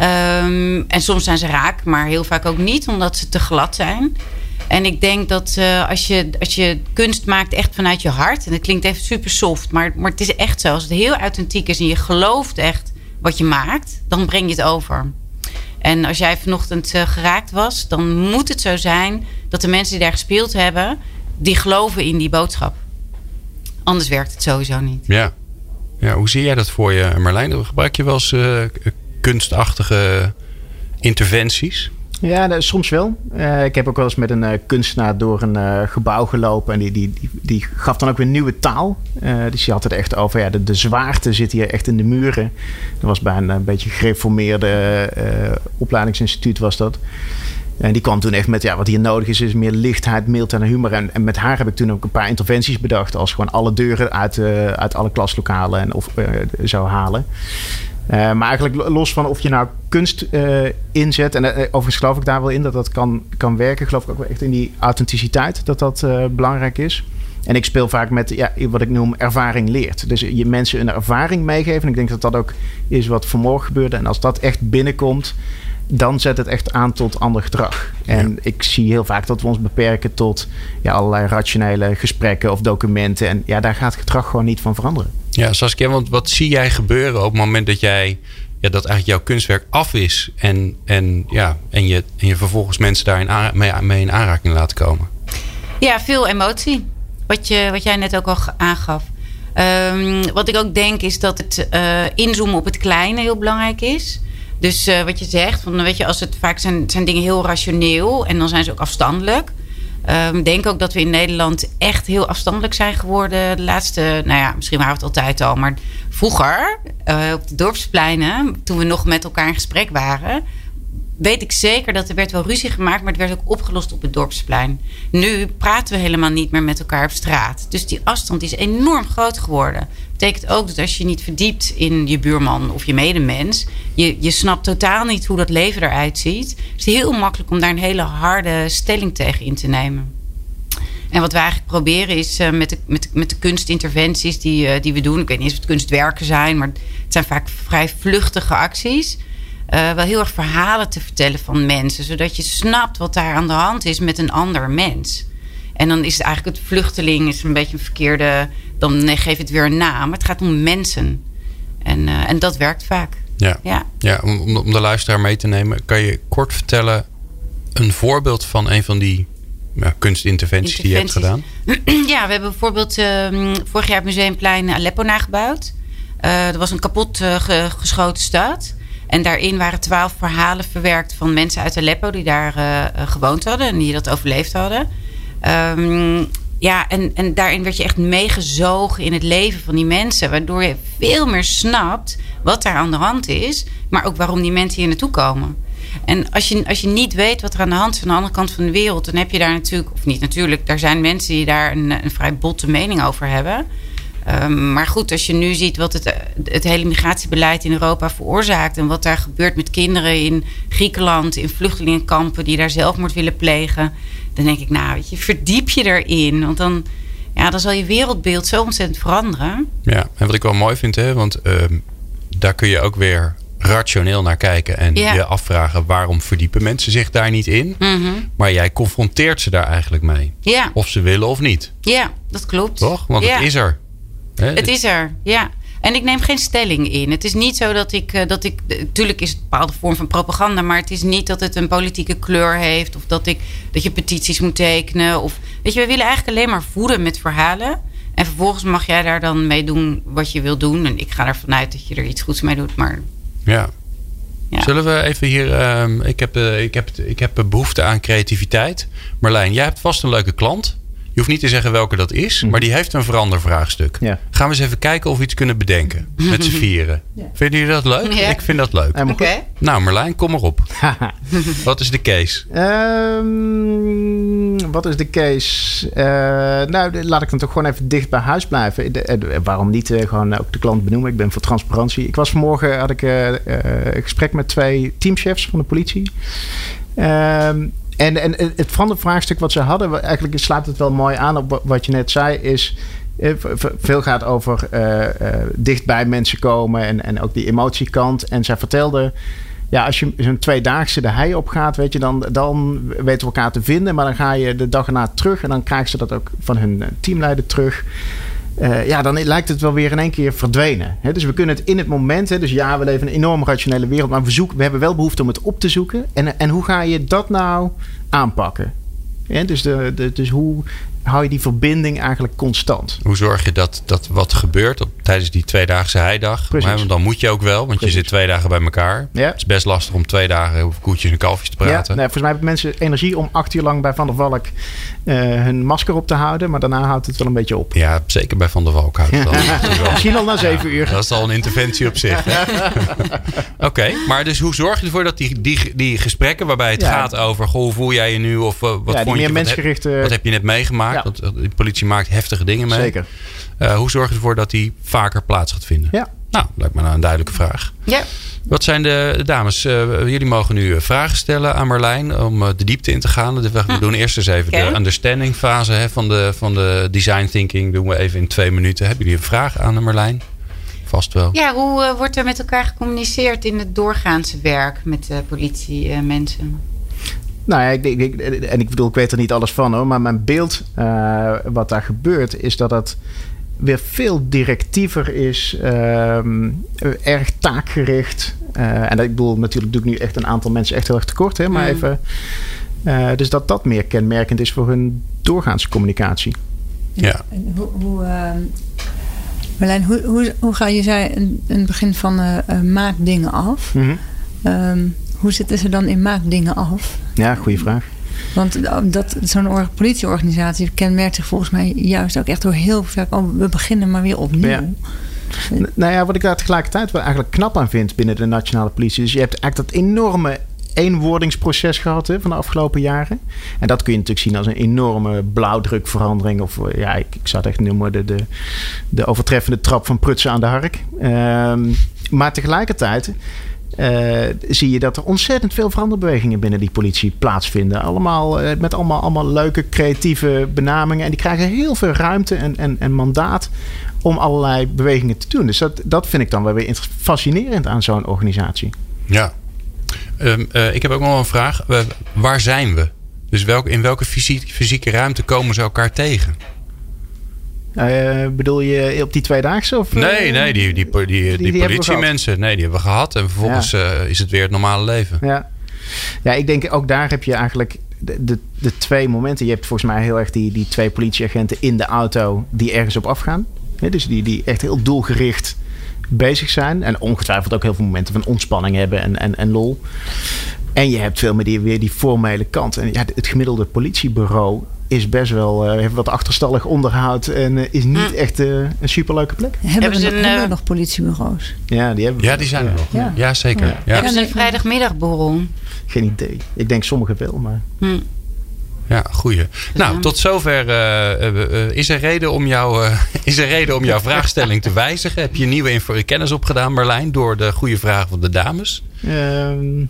Um, en soms zijn ze raak, maar heel vaak ook niet, omdat ze te glad zijn. En ik denk dat als, je, als je kunst maakt echt vanuit je hart, en dat klinkt even super soft, maar, maar het is echt zo. Als het heel authentiek is en je gelooft echt wat je maakt, dan breng je het over. En als jij vanochtend uh, geraakt was, dan moet het zo zijn dat de mensen die daar gespeeld hebben, die geloven in die boodschap. Anders werkt het sowieso niet. Ja. ja hoe zie jij dat voor je, Marlijn? Gebruik je wel eens uh, kunstachtige interventies? Ja, nou, soms wel. Uh, ik heb ook wel eens met een uh, kunstenaar door een uh, gebouw gelopen. En die, die, die, die, gaf dan ook weer nieuwe taal. dus die had het echt over, ja, de, de zwaarte zit hier echt in de muren. Dat was bij een, een beetje gereformeerde opleidingsinstituut was dat. En die kwam toen echt met, ja, wat hier nodig is, is meer lichtheid, mildheid en humor. En, en met haar heb ik toen ook een paar interventies bedacht. Als gewoon alle deuren uit, uit alle klaslokalen en of, zou halen. Uh, maar eigenlijk los van of je nou kunst uh, inzet. En uh, overigens geloof ik daar wel in dat dat kan, kan werken. Geloof ik ook wel echt in die authenticiteit dat dat belangrijk is. En ik speel vaak met ja, wat ik noem ervaring leert. Dus je mensen een ervaring meegeven. En ik denk dat dat ook is wat vanmorgen gebeurde. En als dat echt binnenkomt, dan zet het echt aan tot ander gedrag. En ja. ik zie heel vaak dat we ons beperken tot ja, allerlei rationele gesprekken of documenten. En ja, daar gaat gedrag gewoon niet van veranderen. Ja, Saskia, want wat zie jij gebeuren op het moment dat jij ja, dat eigenlijk jouw kunstwerk af is en, en, ja, en, je, en je vervolgens mensen daarin mee, in aanraking laat komen? Ja, veel emotie. Wat, je, wat jij net ook al aangaf. Um, wat ik ook denk is dat het uh, inzoomen op het kleine heel belangrijk is. Dus uh, wat je zegt, van, weet je, als het vaak zijn, zijn dingen heel rationeel en dan zijn ze ook afstandelijk. Ik um, denk ook dat we in Nederland echt heel afstandelijk zijn geworden. De laatste, nou ja, misschien waren we het altijd al. Maar vroeger, uh, op de dorpspleinen, toen we nog met elkaar in gesprek waren... weet ik zeker dat er werd wel ruzie gemaakt... maar het werd ook opgelost op het dorpsplein. Nu praten we helemaal niet meer met elkaar op straat. Dus die afstand is enorm groot geworden. Betekent ook dat als je niet verdiept in je buurman of je medemens... je, je snapt totaal niet hoe dat leven eruit ziet. Het is heel makkelijk om daar een hele harde stelling tegen in te nemen. En wat we eigenlijk proberen is uh, met, de, met, met de kunstinterventies die, uh, die we doen... ik weet niet of het kunstwerken zijn... maar het zijn vaak vrij vluchtige acties... Uh, wel heel erg verhalen te vertellen van mensen... zodat je snapt wat daar aan de hand is met een ander mens. En dan is het eigenlijk het vluchteling is een beetje een verkeerde... dan nee, geef het weer een naam. Het gaat om mensen. En, en dat werkt vaak. Ja, ja. ja om, om de luisteraar mee te nemen... kan je kort vertellen een voorbeeld van een van die ja, kunstinterventies die je hebt gedaan? <clears throat> Ja, we hebben bijvoorbeeld uh, vorig jaar het Museumplein Aleppo nagebouwd. Uh, er was een kapot uh, ge geschoten stad. En daarin waren twaalf verhalen verwerkt van mensen uit Aleppo die daar gewoond hadden en die dat overleefd hadden. Um, ja, en, en daarin werd je echt meegezogen in het leven van die mensen. Waardoor je veel meer snapt wat daar aan de hand is. Maar ook waarom die mensen hier naartoe komen. En als je, als je niet weet wat er aan de hand is aan de andere kant van de wereld, dan heb je daar natuurlijk, of niet natuurlijk, daar zijn mensen die daar een, een vrij botte mening over hebben. Um, maar goed, als je nu ziet wat het, het hele migratiebeleid in Europa veroorzaakt en wat daar gebeurt met kinderen in Griekenland, in vluchtelingenkampen die daar zelfmoord willen plegen, dan denk ik, nou, weet je, verdiep je erin. Want dan, ja, dan zal je wereldbeeld zo ontzettend veranderen. Ja, en wat ik wel mooi vind, hè, want uh, daar kun je ook weer rationeel naar kijken en Ja. je afvragen waarom verdiepen mensen zich daar niet in. Mhm. Maar jij confronteert ze daar eigenlijk mee. Ja, Of ze willen of niet. ja, dat klopt. Toch? Want ja. het is er. Hè? Het is er, ja. En ik neem geen stelling in. Het is niet zo dat ik, eh, dat ik. Tuurlijk is het een bepaalde vorm van propaganda, maar het is niet dat het een politieke kleur heeft. Of dat, ik, dat je petities moet tekenen. Of, weet je, we willen eigenlijk alleen maar voeden met verhalen. En vervolgens mag jij daar dan mee doen wat je wil doen. En ik ga ervan uit dat je er iets goeds mee doet. Maar Ja. Ja. Zullen we even hier. ehm, ik, heb, eh, ik, heb, ik heb behoefte aan creativiteit. Marlijn, jij hebt vast een leuke klant. Je hoeft niet te zeggen welke dat is, maar die heeft een verandervraagstuk. Ja. Gaan we eens even kijken of we iets kunnen bedenken. Met z'n vieren. Vinden jullie dat leuk? Ja. Ik vind dat leuk. Oké. Nou, Marlijn, kom maar op. <laughs> Wat is de case? Ehm, wat is de case? Eh, nou, laat ik dan toch gewoon even dicht bij huis blijven. De- eh, de- waarom niet eh, gewoon ook de klant benoemen? Ik ben voor transparantie. Ik was vanmorgen had ik een gesprek met twee teamchefs van de politie. Ehm, en, en het verandervraagstuk wat ze hadden, eigenlijk sluit het wel mooi aan op wa- wat je net zei, is eh, veel gaat over eh, eh, dicht bij mensen komen en, en ook die emotiekant. En zij vertelde, ja, als je zo'n tweedaagse de hei op gaat, weet je, dan, dan weten we elkaar te vinden. Maar dan ga je de dag erna terug en dan krijgen ze dat ook van hun teamleider terug. Eh, ja, dan lijkt het wel weer in één keer verdwenen. Hè? Dus we kunnen het in het moment, hè, dus ja, we leven in een enorm rationele wereld, maar we, zoeken, we hebben wel behoefte om het op te zoeken. En, en hoe ga je dat nou aanpakken? Ja, dus, de, dus hoe hou je die verbinding eigenlijk constant? Hoe zorg je dat, dat wat gebeurt op, tijdens die tweedaagse heidag? Precies. Maar, want dan moet je ook wel, want je zit twee dagen bij elkaar. Ja. Het is best lastig om twee dagen over koetjes en kalfjes te Ja, praten. nee, volgens mij hebben mensen energie om acht uur lang bij Van der Valk eh, hun masker op te houden. Maar daarna houdt het wel een beetje op. Ja, zeker bij Van der Valk houdt het wel. <laughs> Misschien al na zeven uur. Dat is al een interventie op zich. <laughs> Oké, maar dus hoe zorg je ervoor dat die, die, die gesprekken waarbij het Ja. gaat over... Goh, hoe voel jij je nu? Of eh, wat Ja, vond je? heb, wat heb je net meegemaakt? Ja. Want eh, de politie maakt heftige dingen mee. Zeker. Eh, hoe zorg je ervoor dat die vaker plaats gaat vinden? Ja. Nou, lijkt me nou een duidelijke vraag. Ja. Wat zijn de, dames? eh, jullie mogen nu vragen stellen aan Marlijn om eh, de diepte in te gaan. We we doen eerst eens even de understanding fase hè, van, de, van de design thinking. Doen we even in twee minuten. Hebben jullie een vraag aan de Marlijn? Vast wel. Ja, hoe wordt er met elkaar gecommuniceerd in het doorgaanse werk met de politiemensen? Nou ja, ik, ik, ik- en ik bedoel, ik weet er niet alles van hoor. Maar mijn beeld eh, wat daar gebeurt, is dat dat weer veel directiever is. ehm, erg taakgericht. Eh, en dat, ik bedoel, natuurlijk doe ik nu echt een aantal mensen echt heel erg tekort. Hè, maar Mm. even, eh, dus dat dat meer kenmerkend is voor hun doorgaanse communicatie. Ja. En hoe, hoe, ehm, Marlijn, hoe, hoe, hoe ga je zei in, in het begin van maak dingen af? Ehm, hoe zitten ze dan in maak dingen af? Ja, goede vraag. Want eh, dat, zo'n or- politieorganisatie kenmerkt zich volgens mij juist ook echt door heel vaak. Oh, we beginnen maar weer opnieuw. Ja. Nou ja, wat ik daar tegelijkertijd wel eigenlijk knap aan vind binnen de nationale politie. Dus je hebt eigenlijk dat enorme eenwordingsproces gehad hè, van de afgelopen jaren. En dat kun je natuurlijk zien als een enorme blauwdrukverandering. Of eh, ja, ik, ik zou het echt noemen de, de, de overtreffende trap van prutsen aan de hark. Ehm, maar tegelijkertijd eh, zie je dat er ontzettend veel veranderbewegingen binnen die politie plaatsvinden. Allemaal, eh, met allemaal, allemaal leuke creatieve benamingen. En die krijgen heel veel ruimte en, en, en mandaat om allerlei bewegingen te doen. Dus dat, dat vind ik dan wel weer fascinerend aan zo'n organisatie. ja. Ehm, eh, ik heb ook nog een vraag. Waar zijn we? Dus welk, in welke fysiek, fysieke ruimte komen ze elkaar tegen? Eh, bedoel je op die tweedaagse? Of, Nee, eh, nee, die, die, die, die, politiemensen. Nee, die hebben we gehad. En vervolgens eh, is het weer het normale leven. Ja. ja, ik denk ook daar heb je eigenlijk de, de, de twee momenten. Je hebt volgens mij heel erg die, die twee politieagenten in de auto die ergens op afgaan. Hè, dus die, die echt heel doelgericht bezig zijn. En ongetwijfeld ook heel veel momenten van ontspanning hebben en, en, en lol. En je hebt veel meer die, weer die formele kant. En ja, het gemiddelde politiebureau is best wel, eh, heeft wat achterstallig onderhoud en eh, is niet echt eh, een superleuke plek. Hebben, ze nog- een, hebben we nog politiebureaus? Ja, die hebben we. Ja, die zijn er nog. Ja, Ja. zeker. Ja. Ja. Hebben ze een vrijdagmiddagborrel? Geen idee. Ik denk sommigen wel, maar... Hm. Ja, goeie. Nou, tot zover is, er reden om jou, <laughs> is er reden om jouw vraagstelling te wijzigen. Heb je nieuwe info- kennis opgedaan, Marlijn, door de goede vragen van de dames? Ehm,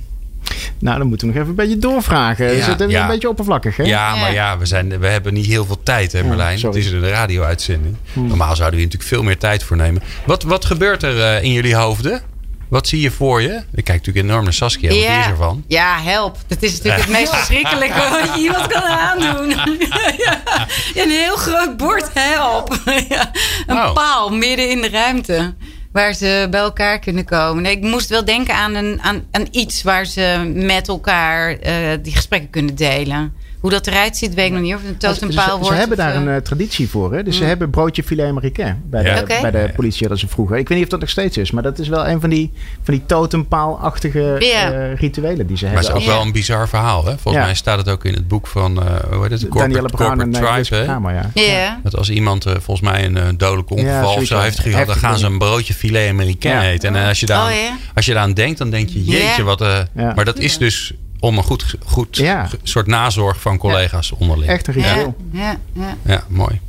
nou, dan moeten we nog even een beetje doorvragen. Ja, het een, ja. een beetje oppervlakkig, hè? Ja, maar ja, we, zijn, we hebben niet heel veel tijd, hè Marlijn? het is een radio-uitzending. Normaal zouden we hier natuurlijk veel meer tijd voor nemen. Wat, wat gebeurt er eh, in jullie hoofden? Wat zie je voor je? Ik kijk natuurlijk enorm naar Saskia. Wat is ervan? Ja, help. Dat is natuurlijk het meest verschrikkelijke <laughs> wat je iemand kan aandoen. <laughs> ja, een heel groot bord help. <laughs> ja, een paal midden in de ruimte. Waar ze bij elkaar kunnen komen. Nee, ik moest wel denken aan, een, aan, aan iets waar ze met elkaar eh, die gesprekken kunnen delen. Hoe dat eruit ziet, weet ik nog niet. Of het een Ze, totempaal ze, wordt. ze hebben of, daar eh, een eh, traditie voor. Hè? Dus ze Mm. hebben broodje filet américain bij de, bij de politie hadden ze vroeger. Ik weet niet of dat nog steeds is, maar dat is wel een van die, van die totempaalachtige Ja. eh, rituelen die ze Maar het hebben. is ook Ja. wel een bizar verhaal. Hè? Volgens Ja. mij staat het ook in het boek van uh, hoe heet het? Danielle Corporate, Brown en corporate Tribe. Hè? Ja. Ja. Dat als iemand uh, volgens mij een uh, dodelijk ongeval of zo heeft gehad, dan gaan ze een broodje filet américain Ja. eten. En als, je daar, Oh, als je daaraan denkt, dan denk je, jeetje, wat. Maar dat is dus om een goed, goed Ja. soort nazorg van collega's onderling. Echt een Ja, ritueel. ja, ja. Ja, mooi.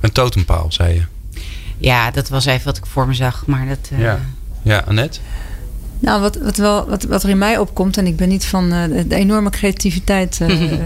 Een totempaal, zei je. ja, dat was even wat ik voor me zag. Maar dat, eh, Ja. Ja, Annette? Nou, wat, wat, wel, wat, wat er in mij opkomt, en ik ben niet van eh, de enorme creativiteit eh, eh,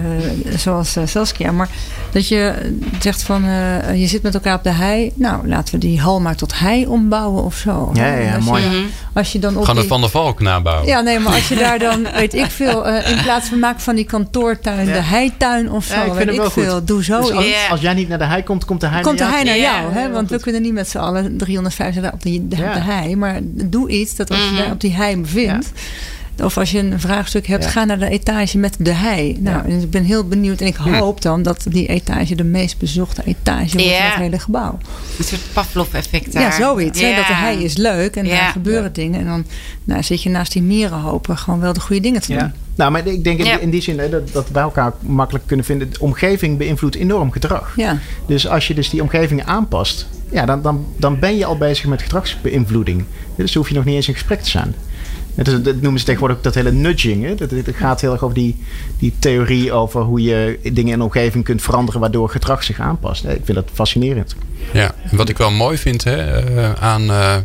zoals eh, Saskia, maar dat je zegt van eh, je zit met elkaar op de hei. Nou, laten we die hal maar tot hei ombouwen of zo. Ja, ja, ja, als mooi. Je, Mhm. als je dan op Gaan de die, Van der Valk nabouwen. ja, nee, maar als je daar dan, weet ik veel, eh, in plaats van maken van die kantoortuin, Ja. de heituin of zo, Ja, ik vind weet ik wel goed. veel, doe zo Dus als, jij niet naar de hei komt, komt de hei Komt de naar hei jou. naar Ja, jou, hè? want we kunnen niet met z'n allen 350 dagen op, die, de- Ja. op de hei. Maar doe iets dat als je Mhm. daar op die hei bevindt. Of als je een vraagstuk hebt, Ja. ga naar de etage met de hei. Nou, Ja. en ik ben heel benieuwd. En ik hoop dan dat die etage de meest bezochte etage wordt van het hele gebouw. Een soort Pavlov-effect daar. Ja, zoiets. Hè? Dat de hei is leuk en Ja. daar gebeuren dingen. En dan nou, zit je naast die mieren hopen gewoon wel de goede dingen te doen. Ja. Nou, maar ik denk in, Ja. in die zin hè, dat, dat we bij elkaar makkelijk kunnen vinden. De omgeving beïnvloedt enorm gedrag. Ja. Dus als je dus die omgeving aanpast, ja, dan, dan, dan ben je al bezig met gedragsbeïnvloeding. Dus dan hoef je nog niet eens in gesprek te zijn. Dat, is, dat noemen ze tegenwoordig ook dat hele nudging. Hè? Dat, dat gaat heel erg over die, die theorie over hoe je dingen in de omgeving kunt veranderen waardoor gedrag zich aanpast. Ik vind dat fascinerend. Ja, en wat ik wel mooi vind hè, eh, aan, eh,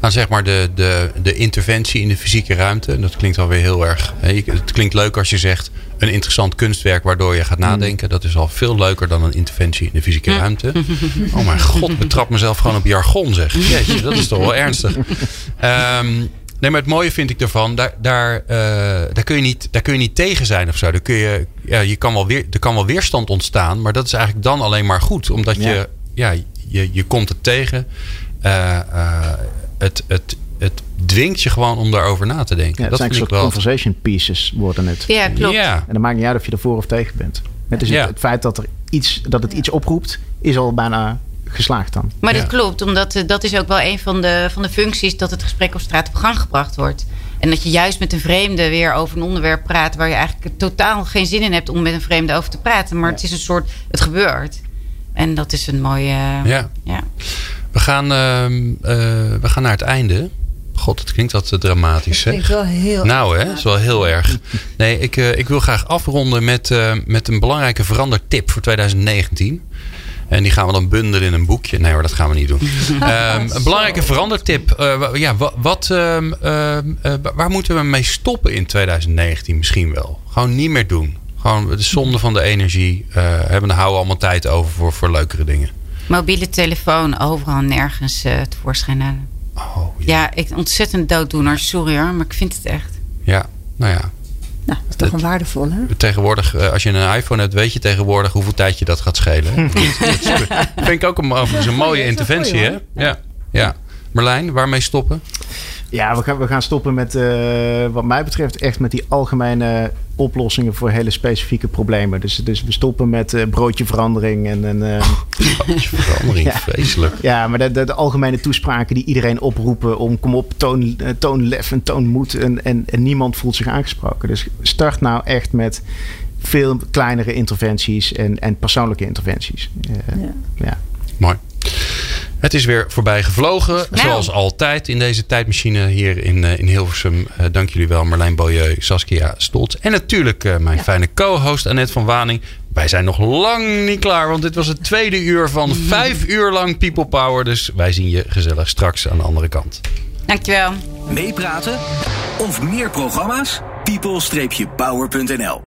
aan zeg maar de, de, de interventie in de fysieke ruimte. En dat klinkt alweer heel erg. Hè, het klinkt leuk als je zegt een interessant kunstwerk waardoor je gaat nadenken. Dat is al veel leuker dan een interventie in de fysieke ruimte. <laughs> Oh mijn god, betrap mezelf gewoon op jargon zeg. Jeetje, dat is toch wel ernstig. <laughs> Ehm, nee, maar het mooie vind ik ervan, daar, daar, eh, daar, kun je niet, daar kun je niet tegen zijn of zo. Daar kun je, ja, je kan wel weer, er kan wel weerstand ontstaan, maar dat is eigenlijk dan alleen maar goed. Omdat Ja. je, ja, je, je komt het tegen. Eh, eh, het, het, het dwingt je gewoon om daarover na te denken. Ja, het dat zijn een vind soort ik wel. conversation pieces worden het. Ja, klopt. Ja, En dan maakt niet uit of je ervoor of tegen bent. Het, is Ja. het, het feit dat, er iets, dat het iets oproept, is al bijna geslaagd dan. Maar Ja. dat klopt, omdat eh, dat is ook wel een van de, van de functies dat het gesprek op straat op gang gebracht wordt. En dat je juist met een vreemde weer over een onderwerp praat waar je eigenlijk totaal geen zin in hebt om met een vreemde over te praten. Maar het is een soort, het gebeurt. En dat is een mooie. ja. ja. We, gaan, ehm, eh, we gaan naar het einde. God, het klinkt wat te dramatisch. Hè? klinkt wel heel Nou, hè, dat is wel heel erg. <laughs> Nee, ik, eh, ik wil graag afronden met, eh, met een belangrijke verandertip voor 2019. En die gaan we dan bundelen in een boekje. Nee hoor, dat gaan we niet doen. <laughs> Ehm, een belangrijke verandertip. wa- ja, wa- wat, ehm, ehm, eh, waar moeten we mee stoppen in 2019 misschien wel? Gewoon niet meer doen. Gewoon de zonde van de energie. eh hebben we houden allemaal tijd over voor, voor leukere dingen. Mobiele telefoon overal en nergens tevoorschijn halen. Oh, ja. Ja, ik ontzettend dooddoener. Sorry hoor, maar ik vind het echt. ja, nou ja. Nou, dat is toch een waardevolle. hè? Tegenwoordig, eh, als je een iPhone hebt, weet je tegenwoordig hoeveel tijd je dat gaat schelen. <laughs> dat vind ik ook een, <laughs> een mooie interventie, hè? Ja. ja. Marlijn, waarmee stoppen? Ja, we gaan, we gaan stoppen met, eh, wat mij betreft, echt met die algemene oplossingen voor hele specifieke problemen. Dus, dus we stoppen met eh, broodjeverandering en, en eh, <laughs> Verandering, Ja. vreselijk. ja, maar de, de, de algemene toespraken die iedereen oproepen om kom op, toon, toon lef en toon moed en, en, en niemand voelt zich aangesproken. Dus start nou echt met veel kleinere interventies en, en persoonlijke interventies. Ja. ja. Mooi. Het is weer voorbij gevlogen. Nou. Zoals altijd in deze tijdmachine hier in, eh, in Hilversum. Eh, dank jullie wel Marlijn Beaulieu, Saskia Stolz. En natuurlijk eh, mijn fijne co-host Annette van Waning. Wij zijn nog lang niet klaar. Want dit was het tweede uur van vijf uur lang People Power. Dus wij zien je gezellig straks aan de andere kant. Dankjewel. Meepraten of meer programma's? people-power.nl